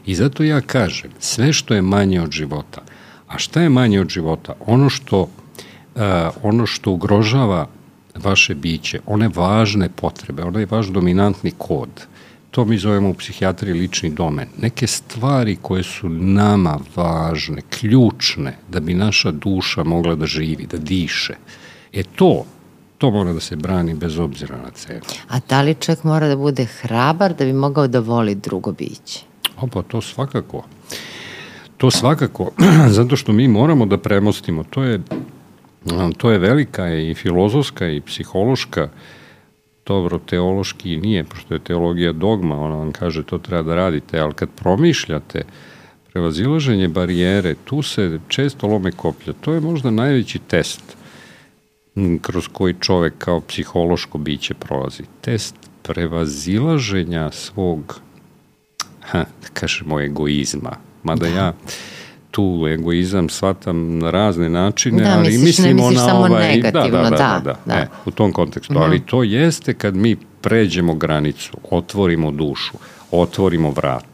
I zato ja kažem, sve što je manje od života, a šta je manje od života? Ono što, uh, ono što ugrožava vaše biće, one važne potrebe, onaj vaš dominantni kod, to mi zovemo u psihijatriji lični domen. Neke stvari koje su nama važne, ključne, da bi naša duša mogla da živi, da diše. E to, to mora da se brani bez obzira na cenu. A da li čovjek mora da bude hrabar da bi mogao da voli drugo biće? Opa, to svakako. To svakako, [CLEARS THROAT] zato što mi moramo da premostimo. To je, to je velika i filozofska i psihološka dobro, teološki nije, pošto je teologija dogma, ona vam kaže to treba da radite, ali kad promišljate prevazilaženje barijere, tu se često lome koplja. To je možda najveći test kroz koji čovek kao psihološko biće prolazi. Test prevazilaženja svog, ha, da kažemo, egoizma. Mada da. ja tu egoizam shvatam na razne načine, da, ali misliš, mislimo ne misliš na samo ovaj... negativno, da, da, da, da, da, da. E, u tom kontekstu. -hmm. Ali to jeste kad mi pređemo granicu, otvorimo dušu, otvorimo vrata.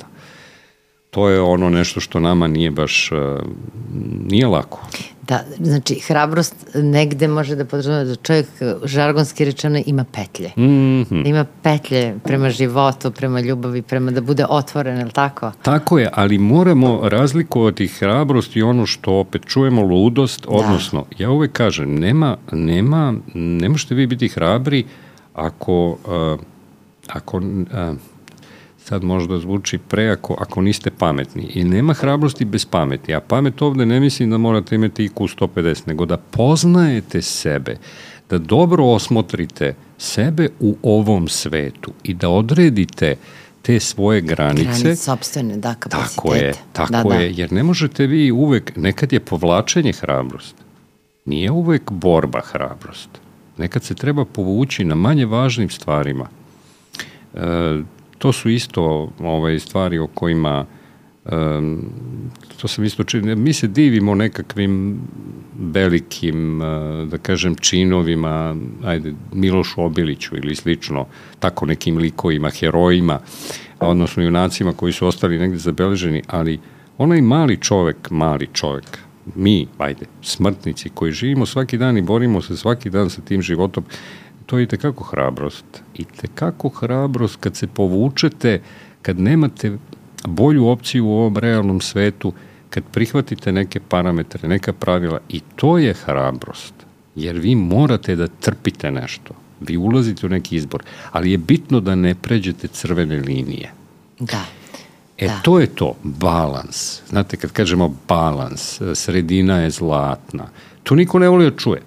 To je ono nešto što nama nije baš, uh, nije lako. Da, znači, hrabrost negde može da podrazumeva da čovjek, žargonski rečeno, ima petlje. Mm -hmm. Ima petlje prema životu, prema ljubavi, prema da bude otvoren, je li tako? Tako je, ali moramo razlikovati hrabrost i ono što opet čujemo ludost, da. odnosno, ja uvek kažem, nema, nema, ne možete vi biti hrabri ako, uh, ako uh, sad možda zvuči preako ako niste pametni. I nema hrabrosti bez pameti. A pamet ovde ne mislim da morate imati IQ 150, nego da poznajete sebe, da dobro osmotrite sebe u ovom svetu i da odredite te svoje granice. Granice sobstvene, da, kapacitete. Tako je, tako da, je, jer ne možete vi uvek, nekad je povlačenje hrabrost. Nije uvek borba hrabrost. nekad se treba povući na manje važnim stvarima. E, to su isto ovaj, stvari o kojima um, to sam isto čini, mi se divimo nekakvim velikim, da kažem, činovima, ajde, Milošu Obiliću ili slično, tako nekim likovima, herojima, odnosno junacima koji su ostali negde zabeleženi, ali onaj mali čovek, mali čovek, mi, ajde, smrtnici koji živimo svaki dan i borimo se svaki dan sa tim životom, to je i tekako hrabrost. I tekako hrabrost kad se povučete, kad nemate bolju opciju u ovom realnom svetu, kad prihvatite neke parametre, neka pravila i to je hrabrost. Jer vi morate da trpite nešto. Vi ulazite u neki izbor, ali je bitno da ne pređete crvene linije. Da. E, da. to je to, balans. Znate, kad kažemo balans, sredina je zlatna, to niko ne voli da čuje.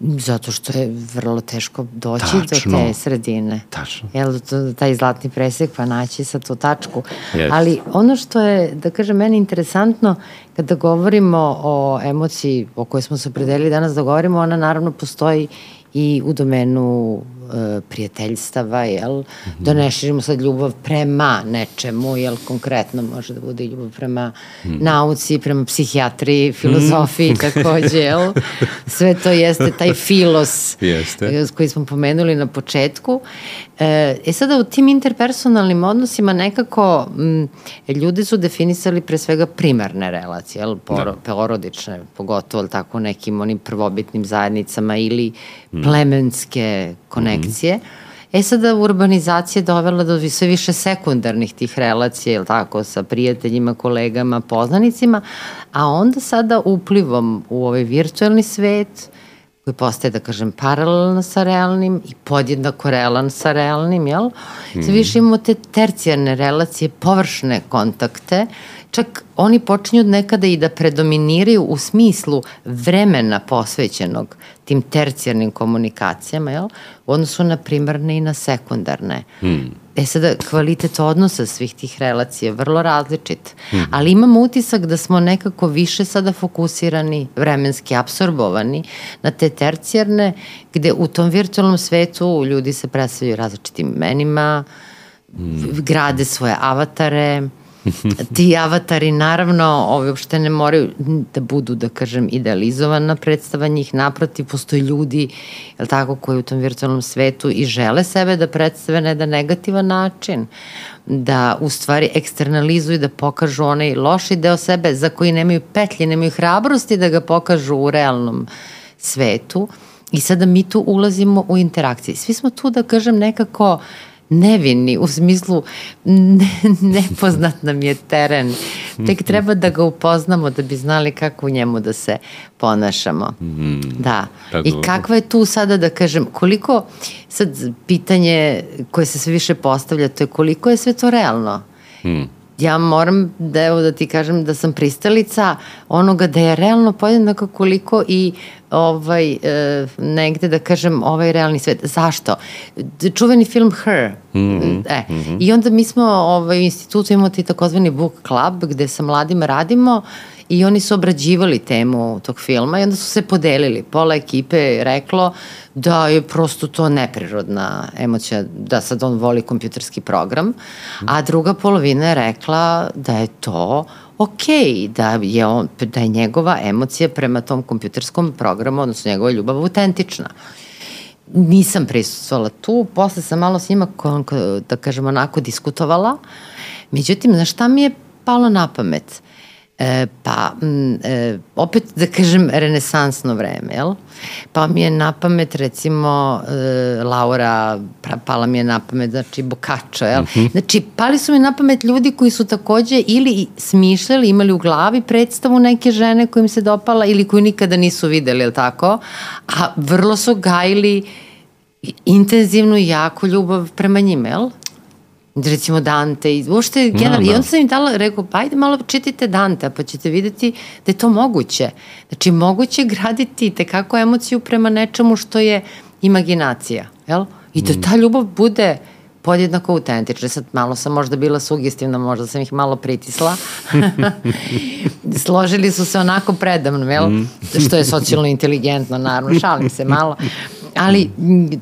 Zato što je vrlo teško doći Tačno. do te sredine. Tačno. Jel, to, taj zlatni presek pa naći sa tu tačku. Yes. Ali ono što je, da kažem, meni interesantno, kada govorimo o emociji o kojoj smo se predelili danas da govorimo, ona naravno postoji i u domenu prijateljstava, jel? Mm -hmm. Da ne širimo sad ljubav prema nečemu, jel? Konkretno može da bude ljubav prema mm -hmm. nauci, prema psihijatriji, filozofiji mm -hmm. [LAUGHS] takođe, jel? Sve to jeste taj filos jeste. koji smo pomenuli na početku. E, e sada u tim interpersonalnim odnosima nekako m, ljudi su definisali pre svega primarne relacije, jel? Poro, da. porodične, pogotovo tako nekim onim prvobitnim zajednicama ili mm. plemenske konekcije. Mm -hmm. E sada urbanizacija dovela do sve više sekundarnih tih relacija, jel tako, sa prijateljima, kolegama, poznanicima, a onda sada uplivom u ovaj virtualni svet, koji postaje, da kažem, paralelno sa realnim i podjednako realan sa realnim, jel? Mm. Sve više imamo te tercijarne relacije, površne kontakte, čak oni počinju nekada i da predominiraju u smislu vremena posvećenog tim tercijarnim komunikacijama, jel? U odnosu na primarne i na sekundarne. Mm. E sada, kvalitet odnosa svih tih relacija je vrlo različit, mm. ali imamo utisak da smo nekako više sada fokusirani, vremenski absorbovani na te tercijarne, gde u tom virtualnom svetu ljudi se predstavljaju različitim menima, mm. grade svoje avatare, Ti avatari naravno ove, uopšte ne moraju da budu, da kažem, idealizovana predstava njih. Naprotiv, postoji ljudi, je tako, koji u tom virtualnom svetu i žele sebe da predstave na jedan negativan način da u stvari eksternalizuju, da pokažu onaj loši deo sebe za koji nemaju petlje, nemaju hrabrosti da ga pokažu u realnom svetu. I sada mi tu ulazimo u interakciji. Svi smo tu, da kažem, nekako uh, nevini, u smislu ne, nepoznat nam je teren. Tek treba da ga upoznamo da bi znali kako u njemu da se ponašamo. Mm, da. Pa I kakva je tu sada da kažem, koliko, sad pitanje koje se sve više postavlja, to je koliko je sve to realno? Mm ja moram da evo da ti kažem da sam pristalica onoga da je realno podjednako koliko i ovaj e, negde da kažem ovaj realni svet. Zašto? Čuveni film Her. Mm -hmm. e, mm -hmm. I onda mi smo ovaj, u institutu imamo ti takozvani book club gde sa mladima radimo i oni su obrađivali temu tog filma i onda su se podelili. Pola ekipe je reklo da je prosto to neprirodna emocija, da sad on voli kompjuterski program, a druga polovina je rekla da je to ok, da je, on, da je njegova emocija prema tom kompjuterskom programu, odnosno njegova ljubav autentična. Nisam prisustvala tu, posle sam malo s njima, da kažem, onako diskutovala. Međutim, znaš šta mi je palo na pamet? E, pa, m, e, opet da kažem, renesansno vreme, jel? Pa mi je na pamet, recimo, e, Laura, pala mi je na pamet, znači, Bokačo, jel? Mm -hmm. Znači, pali su mi na pamet ljudi koji su takođe ili smišljali, imali u glavi predstavu neke žene kojim se dopala ili koju nikada nisu videli, jel tako? A vrlo su gajili intenzivnu i jako ljubav prema njima, jel? Recimo Dante i uopšte generalno, no, da. i onda sam im dala, rekao, pa ajde malo čitajte Dante, pa ćete videti da je to moguće. Znači, moguće graditi tekako emociju prema nečemu što je imaginacija, jel? I da mm. ta ljubav bude podjednako autentična. Sad malo sam možda bila sugestivna, možda sam ih malo pritisla. [LAUGHS] Složili su se onako predavno, jel? Mm. Što je socijalno inteligentno, naravno, šalim se malo Ali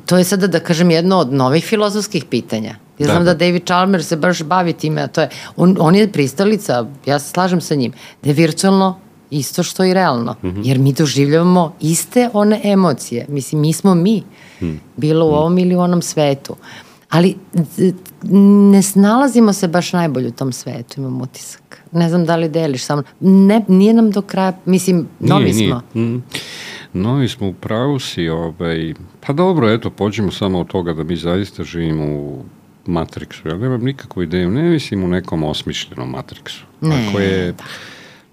to je sada, da kažem, jedno od novih filozofskih pitanja. Ja znam da, da David Chalmers se baš bavi time, a to je, on, on je pristalica, ja se slažem sa njim, da je virtualno isto što i realno. Mm -hmm. Jer mi doživljavamo iste one emocije. Mislim, mi smo mi. Mm. Bilo u mhm. ovom ili u onom svetu. Ali ne snalazimo se baš najbolje u tom svetu, imam utisak. Ne znam da li deliš samo. Ne, nije nam do kraja, mislim, novi nije, smo. Nije. Mm. Novi smo u pravu si, ovaj, pa dobro, eto, pođemo samo od toga da mi zaista živimo u Matrixu. Ja nemam nikakvu ideju, ne mislim u nekom osmišljenom Matrixu. Ne, Ako je,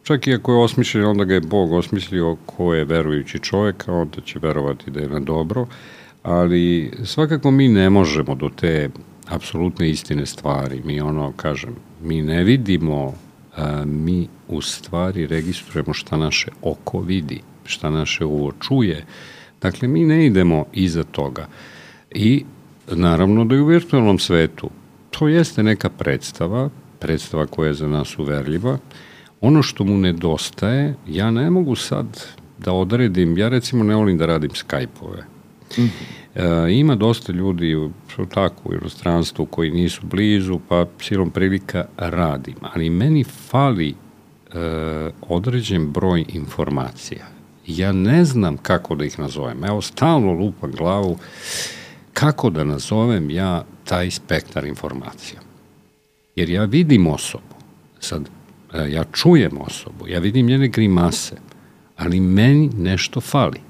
Čak i ako je osmišljen, onda ga je Bog osmislio ko je verujući čovek, a onda će verovati da je na dobro, ali svakako mi ne možemo do te apsolutne istine stvari. Mi ono, kažem, mi ne vidimo, a, mi u stvari registrujemo šta naše oko vidi, šta naše uvo čuje. Dakle, mi ne idemo iza toga. I naravno da je u virtualnom svetu to jeste neka predstava, predstava koja je za nas uverljiva, Ono što mu nedostaje, ja ne mogu sad da odredim, ja recimo ne volim da radim Skype-ove. Mm -hmm. e, ima dosta ljudi što tako u inostranstvu koji nisu blizu, pa silom prilika radim, ali meni fali e, određen broj informacija. Ja ne znam kako da ih nazovem. Evo, stalno lupam glavu kako da nazovem ja taj spektar informacija. Jer ja vidim osobu. Sad, E, ja čujem osobu, ja vidim njene grimase, ali meni nešto fali.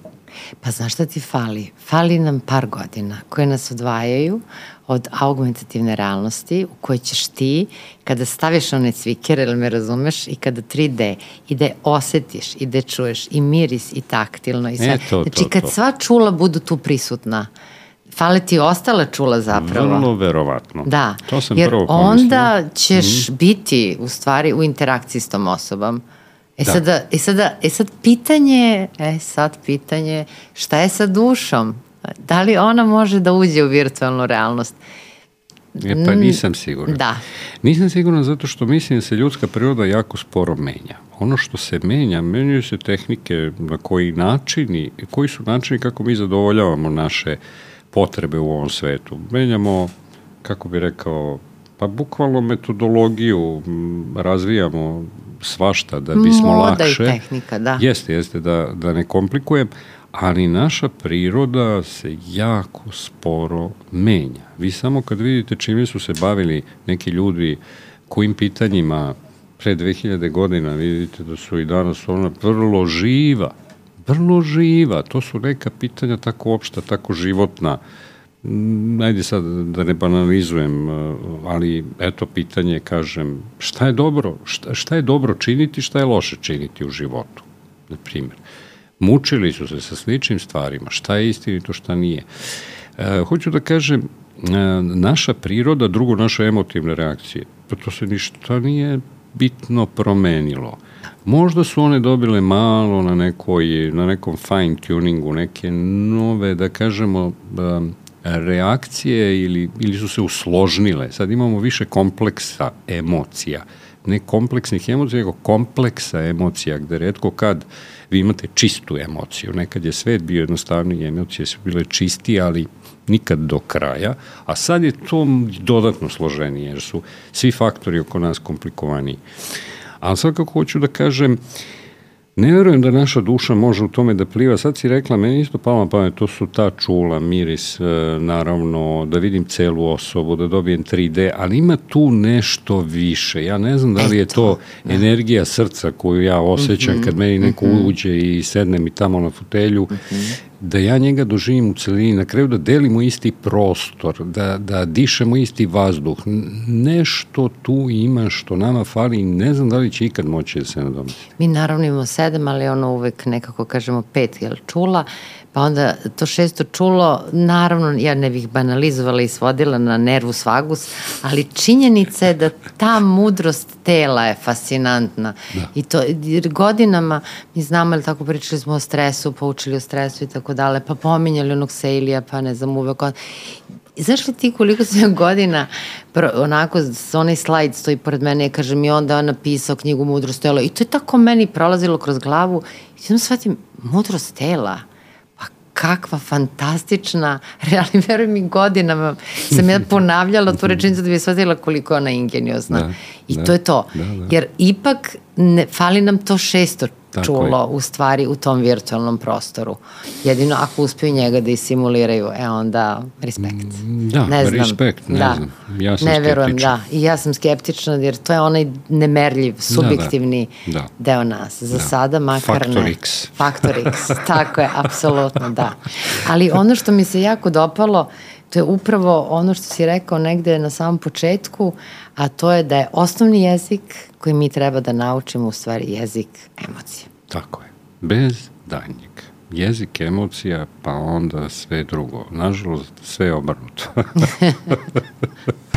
Pa znaš šta ti fali? Fali nam par godina koje nas odvajaju od augmentativne realnosti u kojoj ćeš ti, kada staviš one cvikere, ili me razumeš, i kada 3D, i da je osetiš, i da čuješ, i miris, i taktilno, i sve. E, to, znači, to, kad to. sva čula budu tu prisutna, fale ti ostala čula zapravo. Vrlo verovatno. Da, to sam jer prvo onda ćeš mm. biti u stvari u interakciji s tom osobom. E, da. sada, e, sada, e sad pitanje, e sad pitanje, šta je sa dušom? Da li ona može da uđe u virtualnu realnost? E, pa nisam siguran. Da. Nisam siguran zato što mislim da se ljudska priroda jako sporo menja. Ono što se menja, menjaju se tehnike na koji načini, koji su načini kako mi zadovoljavamo naše uh, potrebe u ovom svetu. Menjamo, kako bi rekao, pa bukvalno metodologiju razvijamo svašta da bismo Moda lakše. Moda i tehnika, da. Jeste, jeste, da, da ne komplikujem, ali naša priroda se jako sporo menja. Vi samo kad vidite čime su se bavili neki ljudi, kojim pitanjima pre 2000 godina, vidite da su i danas ona vrlo živa, vrlo živa. To su neka pitanja tako opšta, tako životna. Mm, ajde sad da ne banalizujem, eh, ali eto pitanje, kažem, šta je dobro, šta, šta je dobro činiti, šta je loše činiti u životu, na primjer. Mučili su se sa sličnim stvarima, šta je istinito, šta nije. E, hoću da kažem, e, naša priroda, drugo naše emotivne reakcije, pa to se ništa nije bitno promenilo. Možda su one dobile malo na, nekoj, na nekom fine tuningu, neke nove, da kažemo, reakcije ili, ili su se usložnile. Sad imamo više kompleksa emocija. Ne kompleksnih emocija, nego kompleksa emocija, gde redko kad vi imate čistu emociju. Nekad je svet bio jednostavniji, emocije su bile čistije, ali nikad do kraja, a sad je to dodatno složenije, jer su svi faktori oko nas komplikovaniji. Ali svakako hoću da kažem, ne verujem da naša duša može u tome da pliva. Sad si rekla, meni isto palo na pamet, to su ta čula, miris, e, naravno, da vidim celu osobu, da dobijem 3D, ali ima tu nešto više. Ja ne znam da li je to da. energija srca koju ja osjećam kad meni neko mhm. uđe i sedne mi tamo na fotelju mhm da ja njega doživim u celini, na kraju da delimo isti prostor, da, da dišemo isti vazduh. Nešto tu ima što nama fali i ne znam da li će ikad moći da se nadomi. Mi naravno imamo sedam, ali ono uvek nekako kažemo pet, jel čula, Pa onda to šesto čulo, naravno ja ne bih banalizovala i svodila na nervus vagus, ali činjenica je da ta mudrost tela je fascinantna. Da. I to godinama, mi znamo, ali tako pričali smo o stresu, poučili o stresu i tako dale, pa pominjali onog Sejlija, pa ne znam, uvek Znaš li ti koliko sam [LAUGHS] godina, pro, onako, onaj slajd stoji pored mene, kaže mi onda on napisao knjigu Mudrost tela i to je tako meni prolazilo kroz glavu i sam shvatim, mudrost tela, kakva fantastična, [LAUGHS] realni, veruj mi, godinama sam ja ponavljala tu rečenicu da bi shvatila koliko je ona ingeniozna. Da, I da, to je to. Da, da. Jer ipak ne, fali nam to šesto Tako čulo je. u stvari u tom virtualnom prostoru. Jedino ako uspeju njega da isimuliraju, e onda respekt. Mm, da, ne znam. respekt, ne da. znam. Ja sam ne verujem, da. I ja sam skeptična jer to je onaj nemerljiv, subjektivni da, da. Da. deo nas. Za da. sada makar Faktor ne. X. Faktor X, [LAUGHS] tako je, apsolutno, da. Ali ono što mi se jako dopalo, to je upravo ono što si rekao negde na samom početku, a to je da je osnovni jezik koji mi treba da naučimo u stvari jezik emocije. Tako je. Bez danjeg. Jezik emocija, pa onda sve drugo. Nažalost, sve je obrnuto. [LAUGHS]